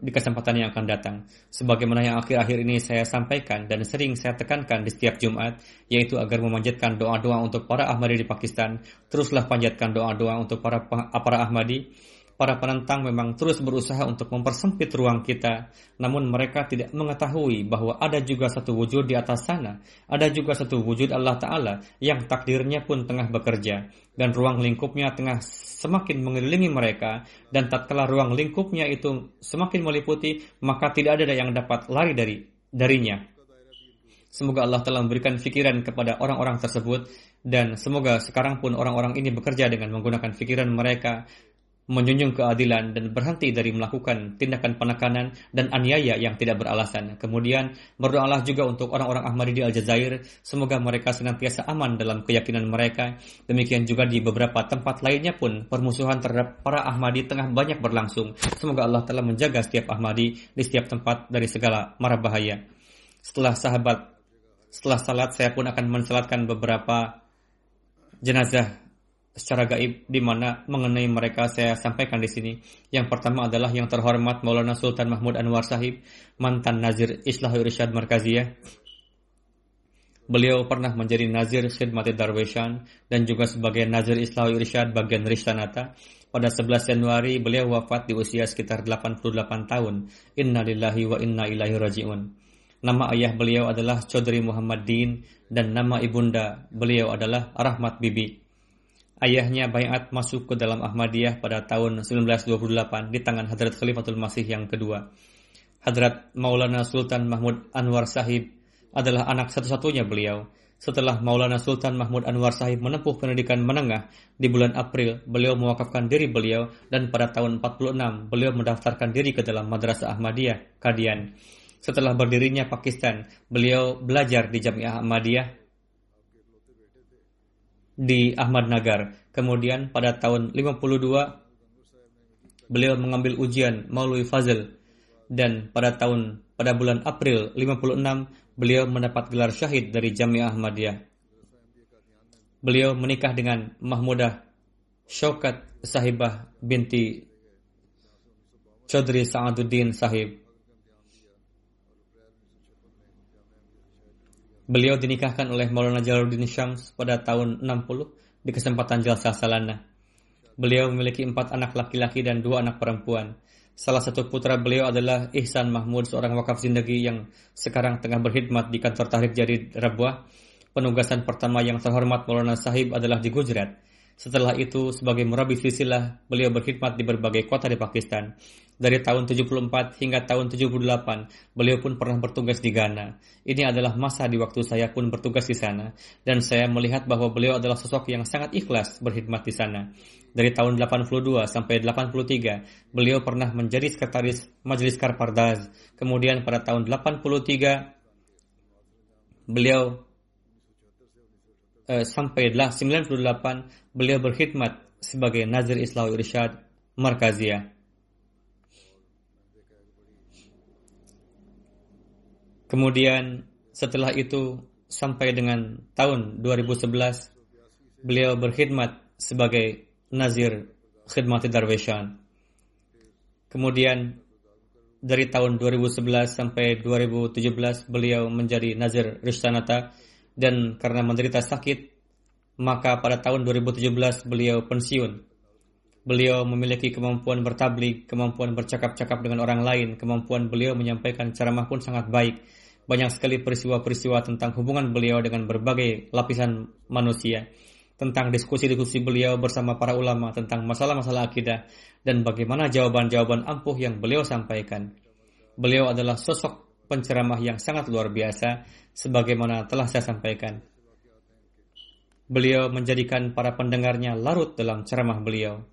B: di kesempatan yang akan datang. Sebagaimana yang akhir-akhir ini saya sampaikan dan sering saya tekankan di setiap Jumat, yaitu agar memanjatkan doa-doa untuk para Ahmadi di Pakistan. Teruslah panjatkan doa-doa untuk para para Ahmadi Para penentang memang terus berusaha untuk mempersempit ruang kita, namun mereka tidak mengetahui bahwa ada juga satu wujud di atas sana, ada juga satu wujud Allah Ta'ala yang takdirnya pun tengah bekerja, dan ruang lingkupnya tengah semakin mengelilingi mereka, dan tatkala ruang lingkupnya itu semakin meliputi, maka tidak ada yang dapat lari dari darinya. Semoga Allah telah memberikan pikiran kepada orang-orang tersebut dan semoga sekarang pun orang-orang ini bekerja dengan menggunakan pikiran mereka menjunjung keadilan dan berhenti dari melakukan tindakan penekanan dan aniaya yang tidak beralasan. Kemudian berdoalah juga untuk orang-orang Ahmadi di Aljazair, semoga mereka senantiasa aman dalam keyakinan mereka. Demikian juga di beberapa tempat lainnya pun permusuhan terhadap para Ahmadi tengah banyak berlangsung. Semoga Allah telah menjaga setiap Ahmadi di setiap tempat dari segala mara bahaya. Setelah sahabat, setelah salat saya pun akan mensalatkan beberapa jenazah secara gaib di mana mengenai mereka saya sampaikan di sini. Yang pertama adalah yang terhormat Maulana Sultan Mahmud Anwar Sahib, mantan Nazir Islah Irsyad Markaziyah. Beliau pernah menjadi Nazir Khidmat Darwishan dan juga sebagai Nazir Islah Irsyad bagian Rishtanata. Pada 11 Januari beliau wafat di usia sekitar 88 tahun. Inna lillahi wa inna ilaihi raji'un. Nama ayah beliau adalah Chaudhry Muhammad Din dan nama ibunda beliau adalah Rahmat Bibi. Ayahnya Bayat masuk ke dalam Ahmadiyah pada tahun 1928 di tangan Hadrat Khalifatul Masih yang kedua. Hadrat Maulana Sultan Mahmud Anwar Sahib adalah anak satu-satunya beliau. Setelah Maulana Sultan Mahmud Anwar Sahib menempuh pendidikan menengah di bulan April, beliau mewakafkan diri beliau dan pada tahun 46 beliau mendaftarkan diri ke dalam Madrasah Ahmadiyah, Kadian. Setelah berdirinya Pakistan, beliau belajar di Jamiah Ahmadiyah di Ahmad Nagar. Kemudian pada tahun 52 beliau mengambil ujian Maulwi Fazil dan pada tahun pada bulan April 56 beliau mendapat gelar syahid dari Jamiah Ahmadiyah. Beliau menikah dengan Mahmudah Syaukat Sahibah binti Chaudhry Sa'aduddin Sahib. Beliau dinikahkan oleh Maulana Jalaluddin Syams pada tahun 60 di kesempatan Jalsah Salana. Beliau memiliki empat anak laki-laki dan dua anak perempuan. Salah satu putra beliau adalah Ihsan Mahmud, seorang wakaf zindagi yang sekarang tengah berkhidmat di kantor Tahrik Jari Rabuah. Penugasan pertama yang terhormat Maulana Sahib adalah di Gujarat. Setelah itu, sebagai murabi silsilah, beliau berkhidmat di berbagai kota di Pakistan. Dari tahun 74 hingga tahun 78, beliau pun pernah bertugas di Ghana. Ini adalah masa di waktu saya pun bertugas di sana. Dan saya melihat bahwa beliau adalah sosok yang sangat ikhlas berkhidmat di sana. Dari tahun 82 sampai 83, beliau pernah menjadi sekretaris Majelis Karpardaz. Kemudian pada tahun 83, beliau eh, sampai 98, beliau berkhidmat sebagai Nazir Islam Irsyad Markaziyah. Kemudian setelah itu sampai dengan tahun 2011 beliau berkhidmat sebagai Nazir Khidmat Darwishan. Kemudian dari tahun 2011 sampai 2017 beliau menjadi Nazir Rishtanata dan karena menderita sakit maka pada tahun 2017 beliau pensiun. Beliau memiliki kemampuan bertablik, kemampuan bercakap-cakap dengan orang lain, kemampuan beliau menyampaikan ceramah pun sangat baik banyak sekali peristiwa-peristiwa tentang hubungan beliau dengan berbagai lapisan manusia, tentang diskusi-diskusi beliau bersama para ulama tentang masalah-masalah akidah, dan bagaimana jawaban-jawaban ampuh yang beliau sampaikan. Beliau adalah sosok penceramah yang sangat luar biasa, sebagaimana telah saya sampaikan. Beliau menjadikan para pendengarnya larut dalam ceramah beliau.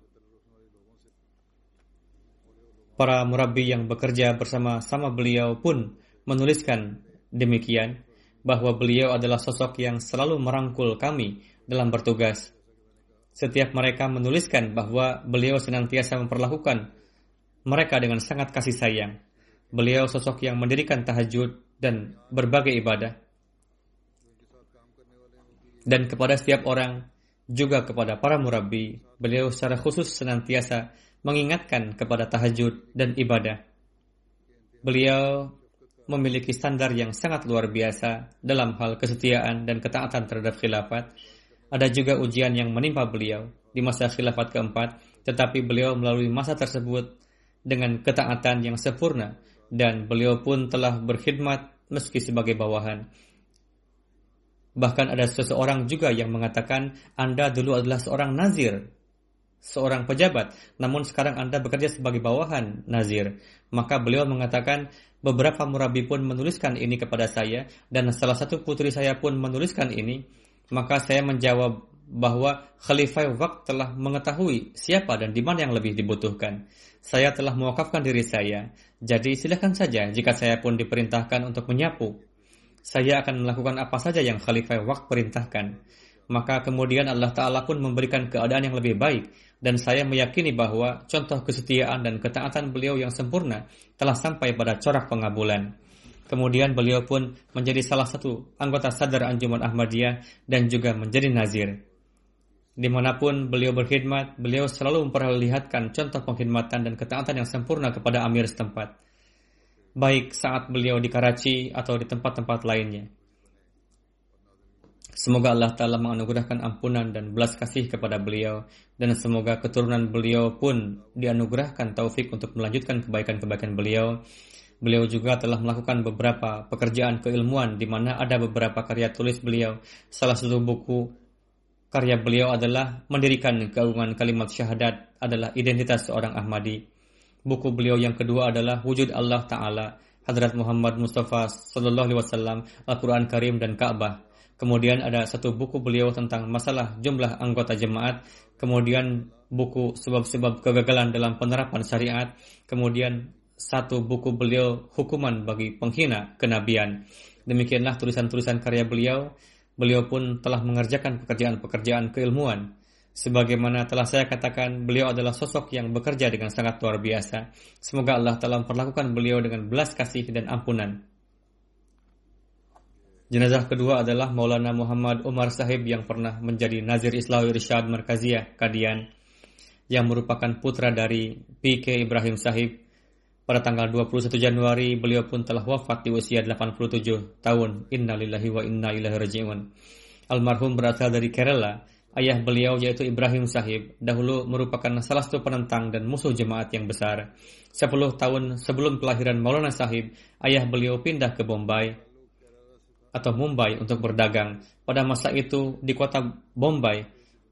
B: Para murabi yang bekerja bersama-sama beliau pun menuliskan demikian bahwa beliau adalah sosok yang selalu merangkul kami dalam bertugas. Setiap mereka menuliskan bahwa beliau senantiasa memperlakukan mereka dengan sangat kasih sayang. Beliau sosok yang mendirikan tahajud dan berbagai ibadah. Dan kepada setiap orang, juga kepada para murabi, beliau secara khusus senantiasa mengingatkan kepada tahajud dan ibadah. Beliau memiliki standar yang sangat luar biasa dalam hal kesetiaan dan ketaatan terhadap khilafat. Ada juga ujian yang menimpa beliau di masa khilafat keempat, tetapi beliau melalui masa tersebut dengan ketaatan yang sempurna dan beliau pun telah berkhidmat meski sebagai bawahan. Bahkan ada seseorang juga yang mengatakan Anda dulu adalah seorang nazir, seorang pejabat, namun sekarang Anda bekerja sebagai bawahan nazir. Maka beliau mengatakan Beberapa murabi pun menuliskan ini kepada saya dan salah satu putri saya pun menuliskan ini. Maka saya menjawab bahwa Khalifah Waqt telah mengetahui siapa dan di mana yang lebih dibutuhkan. Saya telah mewakafkan diri saya. Jadi silakan saja jika saya pun diperintahkan untuk menyapu. Saya akan melakukan apa saja yang Khalifah Waqt perintahkan. Maka kemudian Allah Ta'ala pun memberikan keadaan yang lebih baik dan saya meyakini bahwa contoh kesetiaan dan ketaatan beliau yang sempurna telah sampai pada corak pengabulan. Kemudian beliau pun menjadi salah satu anggota sadar Anjuman Ahmadiyah dan juga menjadi nazir. Di mana pun beliau berkhidmat, beliau selalu memperlihatkan contoh pengkhidmatan dan ketaatan yang sempurna kepada amir setempat. Baik saat beliau di Karachi atau di tempat-tempat lainnya. Semoga Allah Ta'ala menganugerahkan ampunan dan belas kasih kepada beliau dan semoga keturunan beliau pun dianugerahkan taufik untuk melanjutkan kebaikan-kebaikan beliau. Beliau juga telah melakukan beberapa pekerjaan keilmuan di mana ada beberapa karya tulis beliau. Salah satu buku karya beliau adalah mendirikan keagungan kalimat syahadat adalah identitas seorang Ahmadi. Buku beliau yang kedua adalah Wujud Allah Ta'ala, Hadrat Muhammad Mustafa Sallallahu Alaihi Wasallam, Al-Quran Karim dan Ka'bah. Kemudian ada satu buku beliau tentang masalah jumlah anggota jemaat. Kemudian buku sebab-sebab kegagalan dalam penerapan syariat. Kemudian satu buku beliau hukuman bagi penghina kenabian. Demikianlah tulisan-tulisan karya beliau. Beliau pun telah mengerjakan pekerjaan-pekerjaan keilmuan. Sebagaimana telah saya katakan, beliau adalah sosok yang bekerja dengan sangat luar biasa. Semoga Allah telah memperlakukan beliau dengan belas kasih dan ampunan. Jenazah kedua adalah Maulana Muhammad Umar Sahib yang pernah menjadi Nazir Islawi Rishad Markaziyah Kadian yang merupakan putra dari PK Ibrahim Sahib. Pada tanggal 21 Januari beliau pun telah wafat di usia 87 tahun. Innalillahi wa inna ilaihi raji'un. Almarhum berasal dari Kerala. Ayah beliau yaitu Ibrahim Sahib dahulu merupakan salah satu penentang dan musuh jemaat yang besar. Sepuluh tahun sebelum kelahiran Maulana Sahib, ayah beliau pindah ke Bombay atau Mumbai untuk berdagang. Pada masa itu di kota Bombay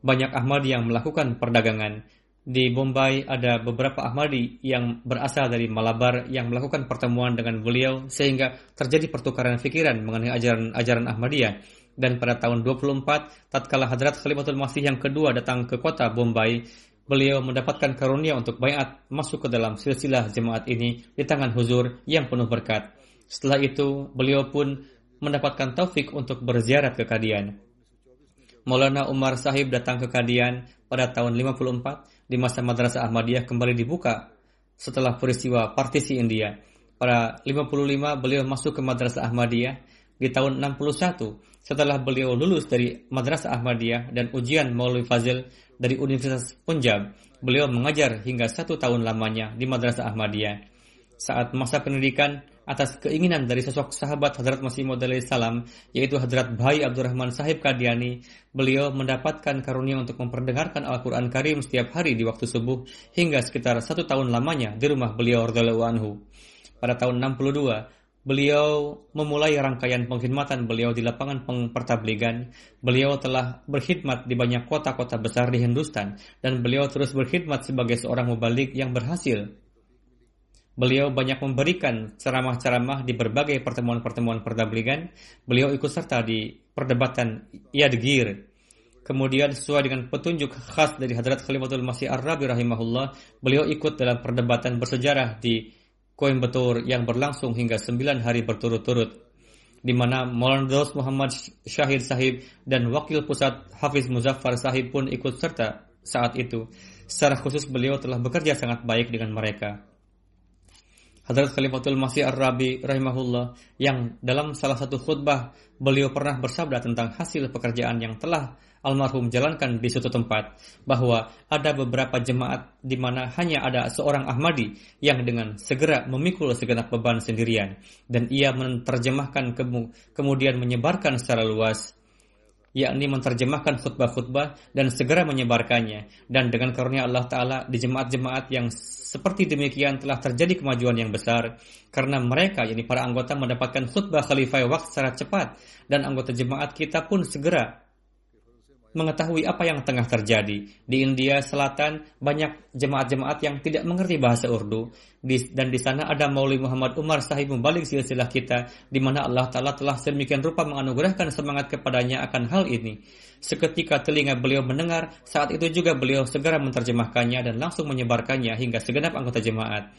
B: banyak Ahmadi yang melakukan perdagangan. Di Bombay ada beberapa Ahmadi yang berasal dari Malabar yang melakukan pertemuan dengan beliau sehingga terjadi pertukaran pikiran mengenai ajaran-ajaran Ahmadiyah. Dan pada tahun 24, tatkala Hadrat Khalifatul Masih yang kedua datang ke kota Bombay, beliau mendapatkan karunia untuk bayat masuk ke dalam silsilah jemaat ini di tangan huzur yang penuh berkat. Setelah itu, beliau pun mendapatkan taufik untuk berziarah ke Kadian. Maulana Umar Sahib datang ke Kadian pada tahun 54 di masa Madrasah Ahmadiyah kembali dibuka setelah peristiwa partisi India. Pada 55 beliau masuk ke Madrasah Ahmadiyah di tahun 61 setelah beliau lulus dari Madrasah Ahmadiyah dan ujian Maulwi Fazil dari Universitas Punjab. Beliau mengajar hingga satu tahun lamanya di Madrasah Ahmadiyah. Saat masa pendidikan, atas keinginan dari sosok sahabat Hadrat Masih Maud salam yaitu Hadrat Bhai Abdurrahman Sahib Kadiani, beliau mendapatkan karunia untuk memperdengarkan Al-Quran Karim setiap hari di waktu subuh hingga sekitar satu tahun lamanya di rumah beliau radhiyallahu anhu. Pada tahun 62, beliau memulai rangkaian pengkhidmatan beliau di lapangan pertabligan. Beliau telah berkhidmat di banyak kota-kota besar di Hindustan dan beliau terus berkhidmat sebagai seorang mubalik yang berhasil Beliau banyak memberikan ceramah-ceramah di berbagai pertemuan-pertemuan perdabligan. Beliau ikut serta di perdebatan Yadgir. Kemudian sesuai dengan petunjuk khas dari Hadrat Khalifatul Masih Ar-Rabi rahimahullah, beliau ikut dalam perdebatan bersejarah di Coimbatore yang berlangsung hingga 9 hari berturut-turut di mana Maulana Muhammad Syahid Sahib dan Wakil Pusat Hafiz Muzaffar Sahib pun ikut serta saat itu. Secara khusus beliau telah bekerja sangat baik dengan mereka. Hadrat Khalifatul Masih Ar-Rabi rahimahullah yang dalam salah satu khutbah beliau pernah bersabda tentang hasil pekerjaan yang telah almarhum jalankan di suatu tempat bahwa ada beberapa jemaat di mana hanya ada seorang Ahmadi yang dengan segera memikul segenap beban sendirian dan ia menerjemahkan kemudian menyebarkan secara luas yakni menerjemahkan khutbah-khutbah dan segera menyebarkannya. Dan dengan karunia Allah Ta'ala di jemaat-jemaat yang seperti demikian telah terjadi kemajuan yang besar karena mereka, yakni para anggota mendapatkan khutbah khalifah waktu secara cepat dan anggota jemaat kita pun segera mengetahui apa yang tengah terjadi. Di India Selatan banyak jemaat-jemaat yang tidak mengerti bahasa Urdu dan di sana ada Mauli Muhammad Umar sahib membalik silsilah kita di mana Allah Ta'ala telah sedemikian rupa menganugerahkan semangat kepadanya akan hal ini. Seketika telinga beliau mendengar, saat itu juga beliau segera menerjemahkannya dan langsung menyebarkannya hingga segenap anggota jemaat.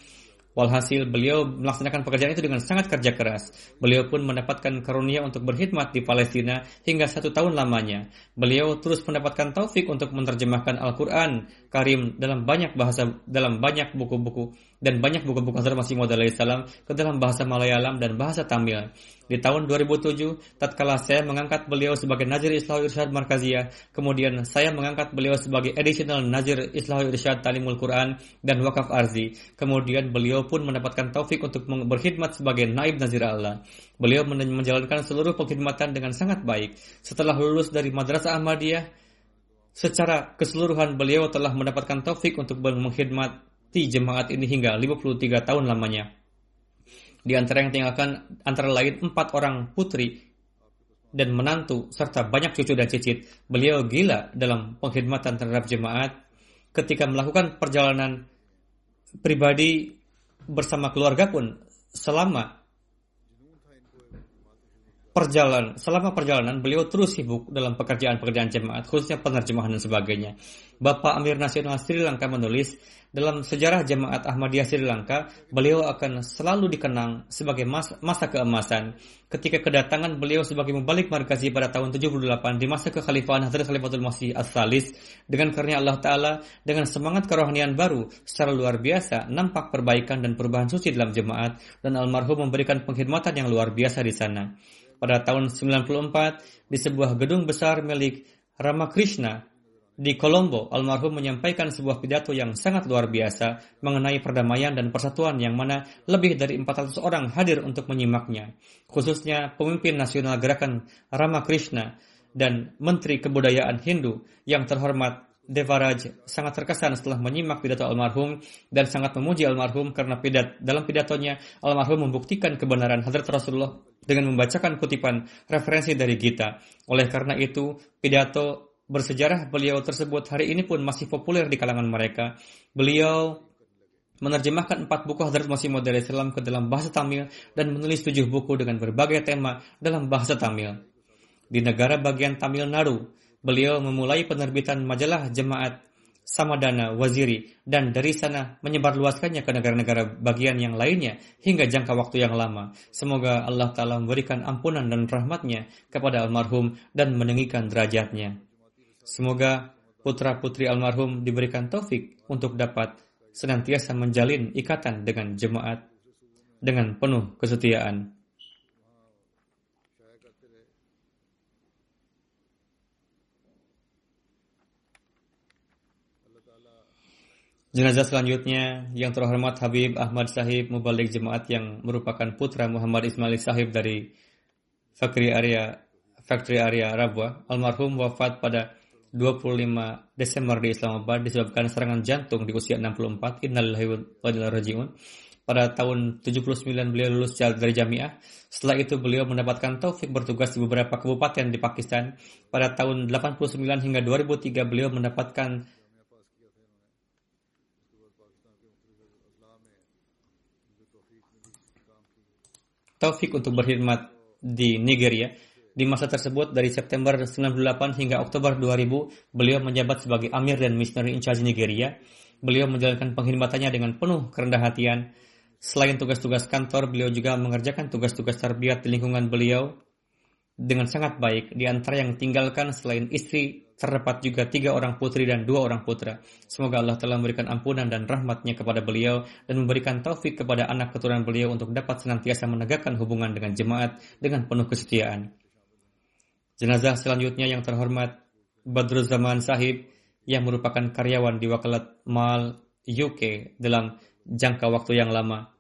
B: Walhasil beliau melaksanakan pekerjaan itu dengan sangat kerja keras. Beliau pun mendapatkan karunia untuk berkhidmat di Palestina hingga satu tahun lamanya. Beliau terus mendapatkan taufik untuk menerjemahkan Al-Quran Karim dalam banyak bahasa, dalam banyak buku-buku dan banyak buku-buku Hazrat Masih Maud salam ke dalam bahasa Malayalam dan bahasa Tamil. Di tahun 2007, tatkala saya mengangkat beliau sebagai Nazir Islahul Irsyad Markaziyah, kemudian saya mengangkat beliau sebagai Additional Nazir Islahul Irsyad Talimul Quran dan Wakaf Arzi. Kemudian beliau pun mendapatkan taufik untuk berkhidmat sebagai Naib Nazir Allah. Beliau menjalankan seluruh pengkhidmatan dengan sangat baik. Setelah lulus dari Madrasah Ahmadiyah, secara keseluruhan beliau telah mendapatkan taufik untuk mengkhidmati jemaat ini hingga 53 tahun lamanya. Di antara yang tinggalkan antara lain empat orang putri dan menantu serta banyak cucu dan cicit. Beliau gila dalam pengkhidmatan terhadap jemaat ketika melakukan perjalanan pribadi bersama keluarga pun selama perjalanan selama perjalanan beliau terus sibuk dalam pekerjaan-pekerjaan jemaat khususnya penerjemahan dan sebagainya. Bapak Amir Nasional Sri Lanka menulis dalam sejarah jemaat Ahmadiyah Sri Lanka beliau akan selalu dikenang sebagai masa, masa keemasan ketika kedatangan beliau sebagai membalik markazi pada tahun 78 di masa kekhalifahan Hadrat Khalifatul Masih As-Salis dengan karunia Allah Ta'ala dengan semangat kerohanian baru secara luar biasa nampak perbaikan dan perubahan suci dalam jemaat dan almarhum memberikan pengkhidmatan yang luar biasa di sana pada tahun 94 di sebuah gedung besar milik Ramakrishna di Colombo, almarhum menyampaikan sebuah pidato yang sangat luar biasa mengenai perdamaian dan persatuan yang mana lebih dari 400 orang hadir untuk menyimaknya. Khususnya pemimpin nasional gerakan Ramakrishna dan Menteri Kebudayaan Hindu yang terhormat Devaraj sangat terkesan setelah menyimak pidato almarhum dan sangat memuji almarhum karena pidat dalam pidatonya almarhum membuktikan kebenaran Hadrat Rasulullah dengan membacakan kutipan referensi dari Gita. Oleh karena itu, pidato bersejarah beliau tersebut hari ini pun masih populer di kalangan mereka. Beliau menerjemahkan empat buku Hadrat Masih Maud Islam ke dalam bahasa Tamil dan menulis tujuh buku dengan berbagai tema dalam bahasa Tamil. Di negara bagian Tamil Nadu, beliau memulai penerbitan majalah jemaat Samadana Waziri dan dari sana menyebarluaskannya ke negara-negara bagian yang lainnya hingga jangka waktu yang lama. Semoga Allah Ta'ala memberikan ampunan dan rahmatnya kepada almarhum dan meninggikan derajatnya. Semoga putra-putri almarhum diberikan taufik untuk dapat senantiasa menjalin ikatan dengan jemaat dengan penuh kesetiaan. Jenazah selanjutnya yang terhormat Habib Ahmad Sahib Mubalik Jemaat yang merupakan putra Muhammad Ismail Sahib dari Factory Area Factory Area Rabwa. Almarhum wafat pada 25 Desember di Islamabad disebabkan serangan jantung di usia 64. Innalillahi wa rajiun. Pada tahun 79 beliau lulus dari jamiah. Setelah itu beliau mendapatkan taufik bertugas di beberapa kabupaten di Pakistan. Pada tahun 89 hingga 2003 beliau mendapatkan taufik untuk berkhidmat di Nigeria. Di masa tersebut dari September 98 hingga Oktober 2000, beliau menjabat sebagai Amir dan Missionary in Charge Nigeria. Beliau menjalankan pengkhidmatannya dengan penuh kerendah hatian. Selain tugas-tugas kantor, beliau juga mengerjakan tugas-tugas tarbiyat di lingkungan beliau dengan sangat baik. Di antara yang tinggalkan selain istri terdapat juga tiga orang putri dan dua orang putra. Semoga Allah telah memberikan ampunan dan rahmatnya kepada beliau dan memberikan taufik kepada anak keturunan beliau untuk dapat senantiasa menegakkan hubungan dengan jemaat dengan penuh kesetiaan. Jenazah selanjutnya yang terhormat Badrul Zaman Sahib yang merupakan karyawan di Wakalat Mal UK dalam jangka waktu yang lama.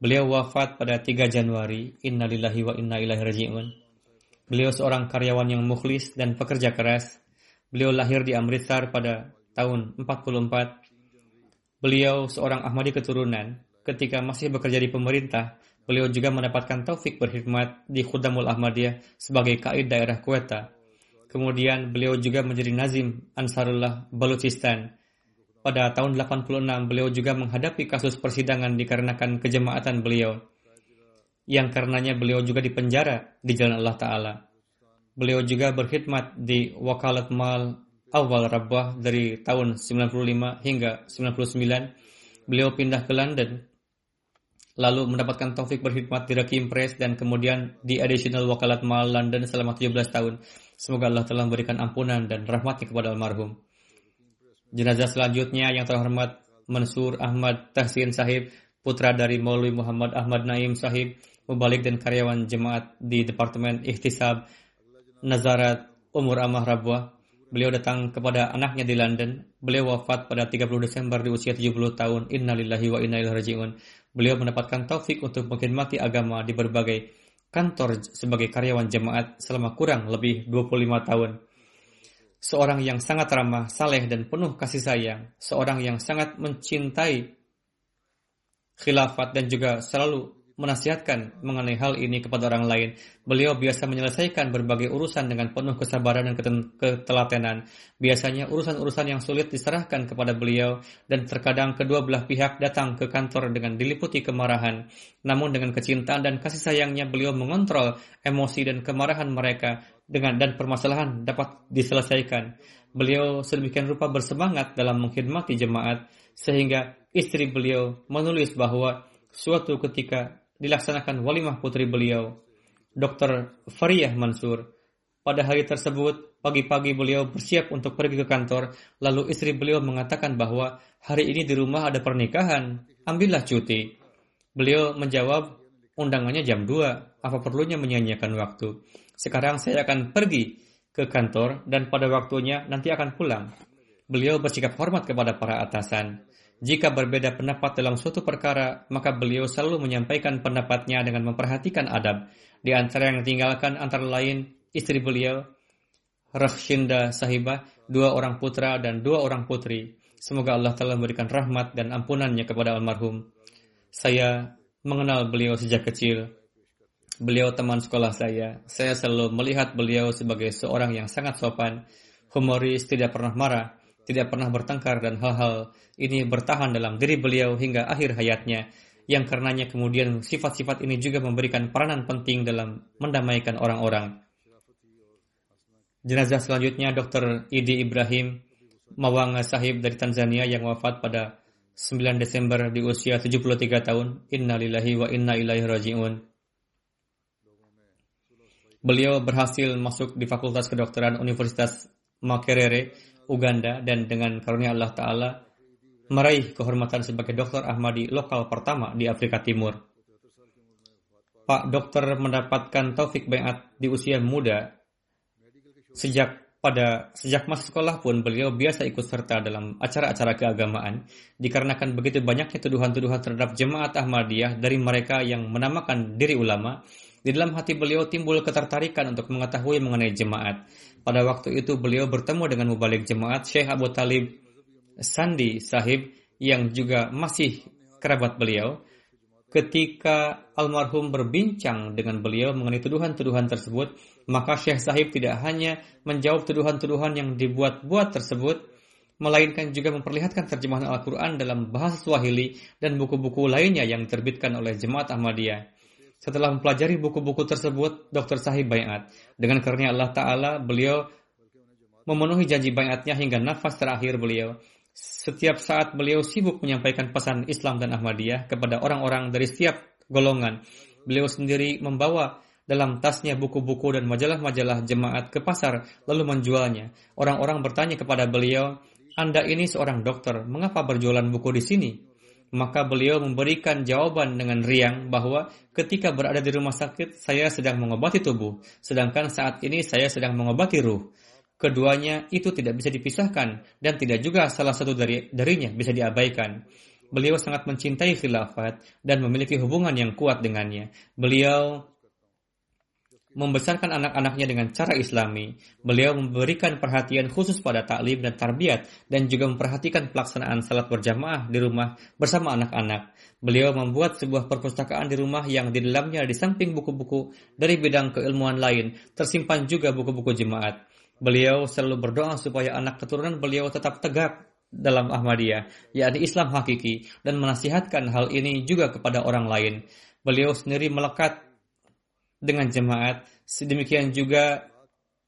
B: Beliau wafat pada 3 Januari. Innalillahi wa inna ilaihi raji'un. Beliau seorang karyawan yang mukhlis dan pekerja keras Beliau lahir di Amritsar pada tahun 44. Beliau seorang Ahmadi keturunan. Ketika masih bekerja di pemerintah, beliau juga mendapatkan taufik berkhidmat di Khudamul Ahmadiyah sebagai kaid daerah Kuweta. Kemudian beliau juga menjadi Nazim Ansarullah Balochistan. Pada tahun 86 beliau juga menghadapi kasus persidangan dikarenakan kejemaatan beliau yang karenanya beliau juga dipenjara di jalan Allah Ta'ala. Beliau juga berkhidmat di Wakalat Mal Awal Rabbah dari tahun 95 hingga 99. Beliau pindah ke London, lalu mendapatkan taufik berkhidmat di Rakim Press dan kemudian di Additional Wakalat Mal London selama 17 tahun. Semoga Allah telah memberikan ampunan dan rahmatnya kepada almarhum. Jenazah selanjutnya yang terhormat Mansur Ahmad Tahsin Sahib, putra dari Maulwi Muhammad Ahmad Naim Sahib, mubalik dan karyawan jemaat di Departemen Ihtisab Nazarat umur Amah Rabwah. Beliau datang kepada anaknya di London. Beliau wafat pada 30 Desember di usia 70 tahun. Innalillahi wa inna ilaihi raji'un. Beliau mendapatkan taufik untuk mengkhidmati agama di berbagai kantor sebagai karyawan jemaat selama kurang lebih 25 tahun. Seorang yang sangat ramah, saleh dan penuh kasih sayang. Seorang yang sangat mencintai khilafat dan juga selalu menasihatkan mengenai hal ini kepada orang lain. Beliau biasa menyelesaikan berbagai urusan dengan penuh kesabaran dan ketelatenan. Biasanya urusan-urusan yang sulit diserahkan kepada beliau dan terkadang kedua belah pihak datang ke kantor dengan diliputi kemarahan. Namun dengan kecintaan dan kasih sayangnya beliau mengontrol emosi dan kemarahan mereka dengan dan permasalahan dapat diselesaikan. Beliau sedemikian rupa bersemangat dalam mengkhidmati jemaat sehingga istri beliau menulis bahwa suatu ketika dilaksanakan walimah putri beliau, Dr. Fariyah Mansur. Pada hari tersebut, pagi-pagi beliau bersiap untuk pergi ke kantor, lalu istri beliau mengatakan bahwa hari ini di rumah ada pernikahan, ambillah cuti. Beliau menjawab, undangannya jam 2, apa perlunya menyanyiakan waktu. Sekarang saya akan pergi ke kantor dan pada waktunya nanti akan pulang. Beliau bersikap hormat kepada para atasan. Jika berbeda pendapat dalam suatu perkara, maka beliau selalu menyampaikan pendapatnya dengan memperhatikan adab. Di antara yang ditinggalkan antara lain istri beliau, Rakhshinda Sahibah, dua orang putra dan dua orang putri. Semoga Allah telah memberikan rahmat dan ampunannya kepada almarhum. Saya mengenal beliau sejak kecil. Beliau teman sekolah saya. Saya selalu melihat beliau sebagai seorang yang sangat sopan, humoris, tidak pernah marah, tidak pernah bertengkar dan hal-hal ini bertahan dalam diri beliau hingga akhir hayatnya yang karenanya kemudian sifat-sifat ini juga memberikan peranan penting dalam mendamaikan orang-orang. Jenazah selanjutnya Dr. Idi Ibrahim Mawanga Sahib dari Tanzania yang wafat pada 9 Desember di usia 73 tahun. Innalillahi wa inna ilaihi raji'un. Beliau berhasil masuk di Fakultas Kedokteran Universitas Makerere, Uganda dan dengan karunia Allah Ta'ala meraih kehormatan sebagai dokter Ahmadi lokal pertama di Afrika Timur. Pak dokter mendapatkan taufik bayat di usia muda sejak pada sejak masa sekolah pun beliau biasa ikut serta dalam acara-acara keagamaan dikarenakan begitu banyaknya tuduhan-tuduhan terhadap jemaat Ahmadiyah dari mereka yang menamakan diri ulama di dalam hati beliau timbul ketertarikan untuk mengetahui mengenai jemaat. Pada waktu itu beliau bertemu dengan mubalik jemaat Syekh Abu Talib Sandi Sahib yang juga masih kerabat beliau ketika almarhum berbincang dengan beliau mengenai tuduhan-tuduhan tersebut, maka Syekh Sahib tidak hanya menjawab tuduhan-tuduhan yang dibuat-buat tersebut, melainkan juga memperlihatkan terjemahan Al-Quran dalam bahasa Swahili dan buku-buku lainnya yang diterbitkan oleh Jemaat Ahmadiyah. Setelah mempelajari buku-buku tersebut, Dr. Sahib bayat. Dengan karunia Allah Ta'ala, beliau memenuhi janji bayatnya hingga nafas terakhir beliau. Setiap saat beliau sibuk menyampaikan pesan Islam dan Ahmadiyah kepada orang-orang dari setiap golongan. Beliau sendiri membawa dalam tasnya buku-buku dan majalah-majalah jemaat ke pasar lalu menjualnya. Orang-orang bertanya kepada beliau, "Anda ini seorang dokter, mengapa berjualan buku di sini?" Maka beliau memberikan jawaban dengan riang bahwa ketika berada di rumah sakit saya sedang mengobati tubuh, sedangkan saat ini saya sedang mengobati ruh. Keduanya itu tidak bisa dipisahkan dan tidak juga salah satu dari darinya bisa diabaikan. Beliau sangat mencintai khilafat dan memiliki hubungan yang kuat dengannya. Beliau membesarkan anak-anaknya dengan cara islami. Beliau memberikan perhatian khusus pada taklim dan tarbiyat dan juga memperhatikan pelaksanaan salat berjamaah di rumah bersama anak-anak. Beliau membuat sebuah perpustakaan di rumah yang di dalamnya di samping buku-buku dari bidang keilmuan lain tersimpan juga buku-buku jemaat. Beliau selalu berdoa supaya anak keturunan beliau tetap tegak dalam Ahmadiyah, yakni Islam hakiki, dan menasihatkan hal ini juga kepada orang lain. Beliau sendiri melekat dengan jemaat, sedemikian juga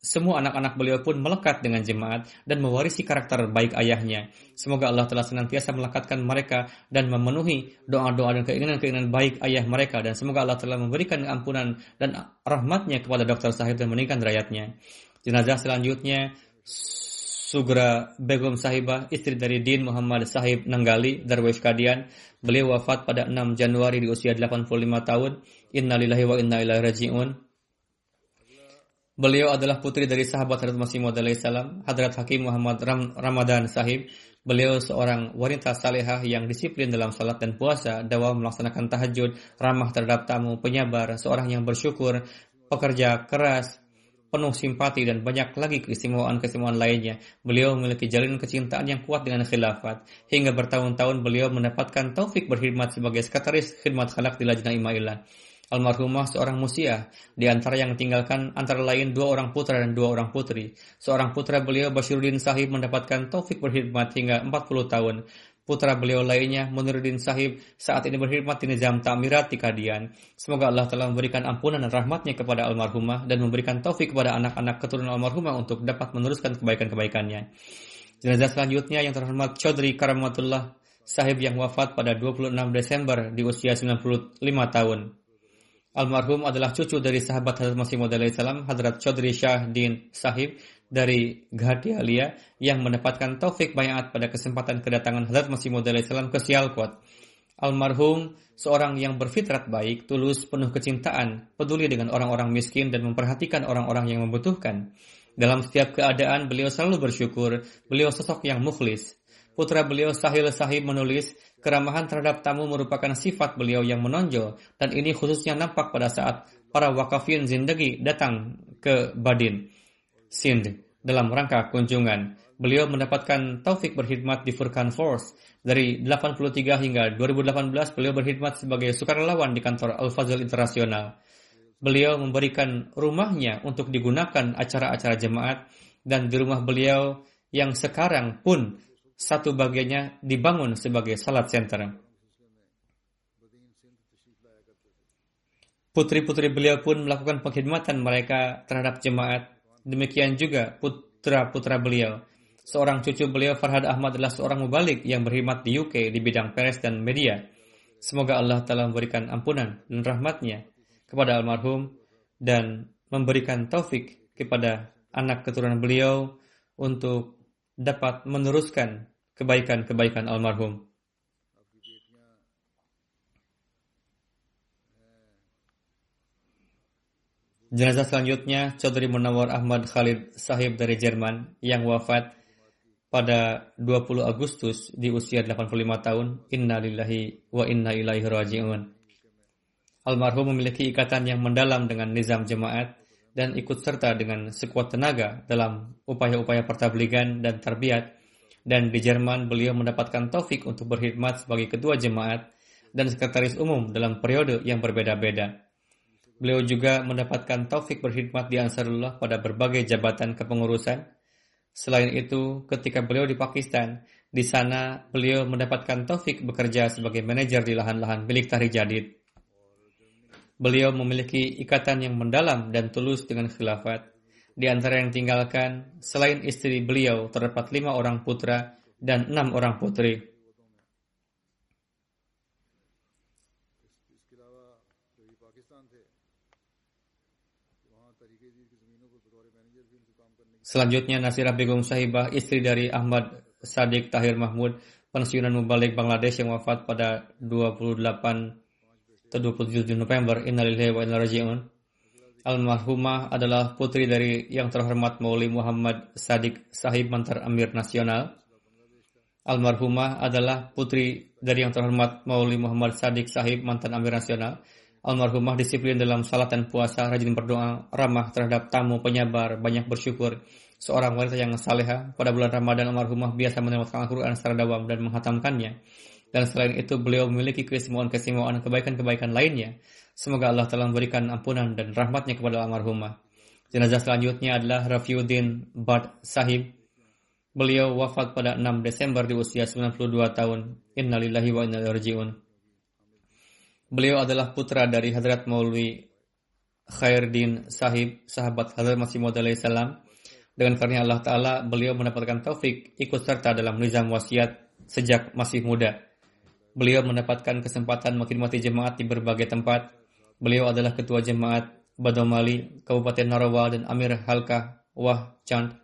B: semua anak-anak beliau pun melekat dengan jemaat dan mewarisi karakter baik ayahnya. Semoga Allah telah senantiasa melekatkan mereka dan memenuhi doa-doa dan keinginan-keinginan baik ayah mereka. Dan semoga Allah telah memberikan ampunan dan rahmatnya kepada Dr. Sahib dan meningkatkan derajatnya. Jenazah selanjutnya Sugra Begum Sahibah, istri dari Din Muhammad Sahib Nanggali, Darwish Kadian. Beliau wafat pada 6 Januari di usia 85 tahun. Innalillahi wa inna ilaihi raji'un. Beliau adalah putri dari sahabat Hadrat Masih Maud salam, Hadrat Hakim Muhammad Ram Ramadan Sahib. Beliau seorang wanita salehah yang disiplin dalam salat dan puasa, dawa melaksanakan tahajud, ramah terhadap tamu, penyabar, seorang yang bersyukur, pekerja keras, penuh simpati dan banyak lagi keistimewaan-keistimewaan lainnya. Beliau memiliki jalinan kecintaan yang kuat dengan khilafat. Hingga bertahun-tahun beliau mendapatkan taufik berkhidmat sebagai sekretaris khidmat khalak di Lajnah Imailah. Almarhumah seorang musiah, di antara yang tinggalkan antara lain dua orang putra dan dua orang putri. Seorang putra beliau Bashiruddin Sahib mendapatkan taufik berkhidmat hingga 40 tahun. Putra beliau lainnya, Muniruddin Sahib, saat ini berkhidmat di Nizam Ta'mirat di Kadian. Semoga Allah telah memberikan ampunan dan rahmatnya kepada almarhumah dan memberikan taufik kepada anak-anak keturunan almarhumah untuk dapat meneruskan kebaikan-kebaikannya. Jenazah selanjutnya yang terhormat Chaudhry Karamatullah Sahib yang wafat pada 26 Desember di usia 95 tahun. Almarhum adalah cucu dari sahabat Hadrat Masih Maud salam Hadrat Chaudhry Shah Din Sahib dari Ghatialia yang mendapatkan taufik bayat pada kesempatan kedatangan Hazrat Masih Maud salam ke Sialkot. Almarhum seorang yang berfitrat baik, tulus, penuh kecintaan, peduli dengan orang-orang miskin dan memperhatikan orang-orang yang membutuhkan. Dalam setiap keadaan beliau selalu bersyukur, beliau sosok yang mukhlis. Putra beliau Sahil Sahib menulis, keramahan terhadap tamu merupakan sifat beliau yang menonjol dan ini khususnya nampak pada saat para wakafin zindagi datang ke Badin, Sind dalam rangka kunjungan. Beliau mendapatkan taufik berkhidmat di Furkan Force. Dari 83 hingga 2018, beliau berkhidmat sebagai sukarelawan di kantor Al-Fazl Internasional. Beliau memberikan rumahnya untuk digunakan acara-acara jemaat dan di rumah beliau yang sekarang pun satu bagiannya dibangun sebagai salat center. Putri-putri beliau pun melakukan pengkhidmatan mereka terhadap jemaat. Demikian juga putra-putra beliau. Seorang cucu beliau Farhad Ahmad adalah seorang mubalik yang berkhidmat di UK di bidang peres dan media. Semoga Allah telah memberikan ampunan dan rahmatnya kepada almarhum dan memberikan taufik kepada anak keturunan beliau untuk dapat meneruskan kebaikan-kebaikan almarhum. Jenazah selanjutnya Chaudhry Munawar Ahmad Khalid Sahib dari Jerman yang wafat pada 20 Agustus di usia 85 tahun. Inna lillahi wa inna ilaihi raji'un. Almarhum memiliki ikatan yang mendalam dengan nizam jemaat dan ikut serta dengan sekuat tenaga dalam upaya-upaya pertabligan dan tarbiyat. Dan di Jerman beliau mendapatkan taufik untuk berkhidmat sebagai ketua jemaat dan sekretaris umum dalam periode yang berbeda-beda. Beliau juga mendapatkan taufik berkhidmat di Ansarullah pada berbagai jabatan kepengurusan. Selain itu, ketika beliau di Pakistan, di sana beliau mendapatkan taufik bekerja sebagai manajer di lahan-lahan milik Tahrir Jadid. Beliau memiliki ikatan yang mendalam dan tulus dengan khilafat. Di antara yang tinggalkan, selain istri beliau, terdapat lima orang putra dan enam orang putri. Selanjutnya Nasirah Begum Sahibah, istri dari Ahmad Sadiq Tahir Mahmud, pensiunan mubalik Bangladesh yang wafat pada 28 atau 27 November. Innalillahi wa inna raji'un. Almarhumah adalah putri dari yang terhormat Mauli Muhammad Sadiq Sahib Mantar Amir Nasional. Almarhumah adalah putri dari yang terhormat Mauli Muhammad Sadiq Sahib Mantan Amir Nasional. Almarhumah disiplin dalam salat dan puasa, rajin berdoa, ramah terhadap tamu, penyabar, banyak bersyukur. Seorang wanita yang saleha pada bulan Ramadan almarhumah biasa menerjemahkan Al-Quran secara dawam dan menghatamkannya. Dan selain itu beliau memiliki keistimewaan-keistimewaan kebaikan-kebaikan lainnya. Semoga Allah telah memberikan ampunan dan rahmatnya kepada almarhumah. Jenazah selanjutnya adalah Rafiuddin Bad Sahib. Beliau wafat pada 6 Desember di usia 92 tahun. Innalillahi wa inna. Beliau adalah putra dari Hadrat Maulwi Khairuddin Sahib, sahabat Hadrat Masih Maud salam. Dengan karunia Allah Ta'ala, beliau mendapatkan taufik ikut serta dalam nizam wasiat sejak masih muda. Beliau mendapatkan kesempatan mengkhidmati jemaat di berbagai tempat. Beliau adalah ketua jemaat Badomali, Kabupaten Narawa dan Amir Halkah Wah Chand.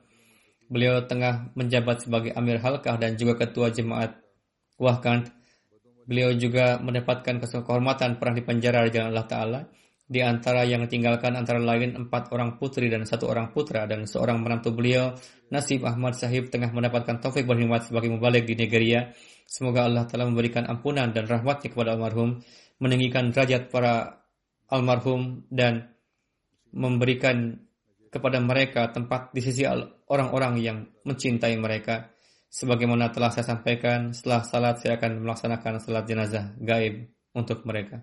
B: Beliau tengah menjabat sebagai Amir Halkah dan juga ketua jemaat Wah Kant Beliau juga mendapatkan kehormatan pernah dipenjara di jalan Allah Ta'ala. Di antara yang tinggalkan antara lain empat orang putri dan satu orang putra dan seorang menantu beliau, Nasib Ahmad Sahib tengah mendapatkan taufik berkhidmat sebagai mubalik di Nigeria. Semoga Allah telah memberikan ampunan dan rahmatnya kepada almarhum, meninggikan derajat para almarhum dan memberikan kepada mereka tempat di sisi orang-orang yang mencintai mereka. Sebagaimana telah saya sampaikan, setelah salat saya akan melaksanakan salat jenazah gaib untuk mereka.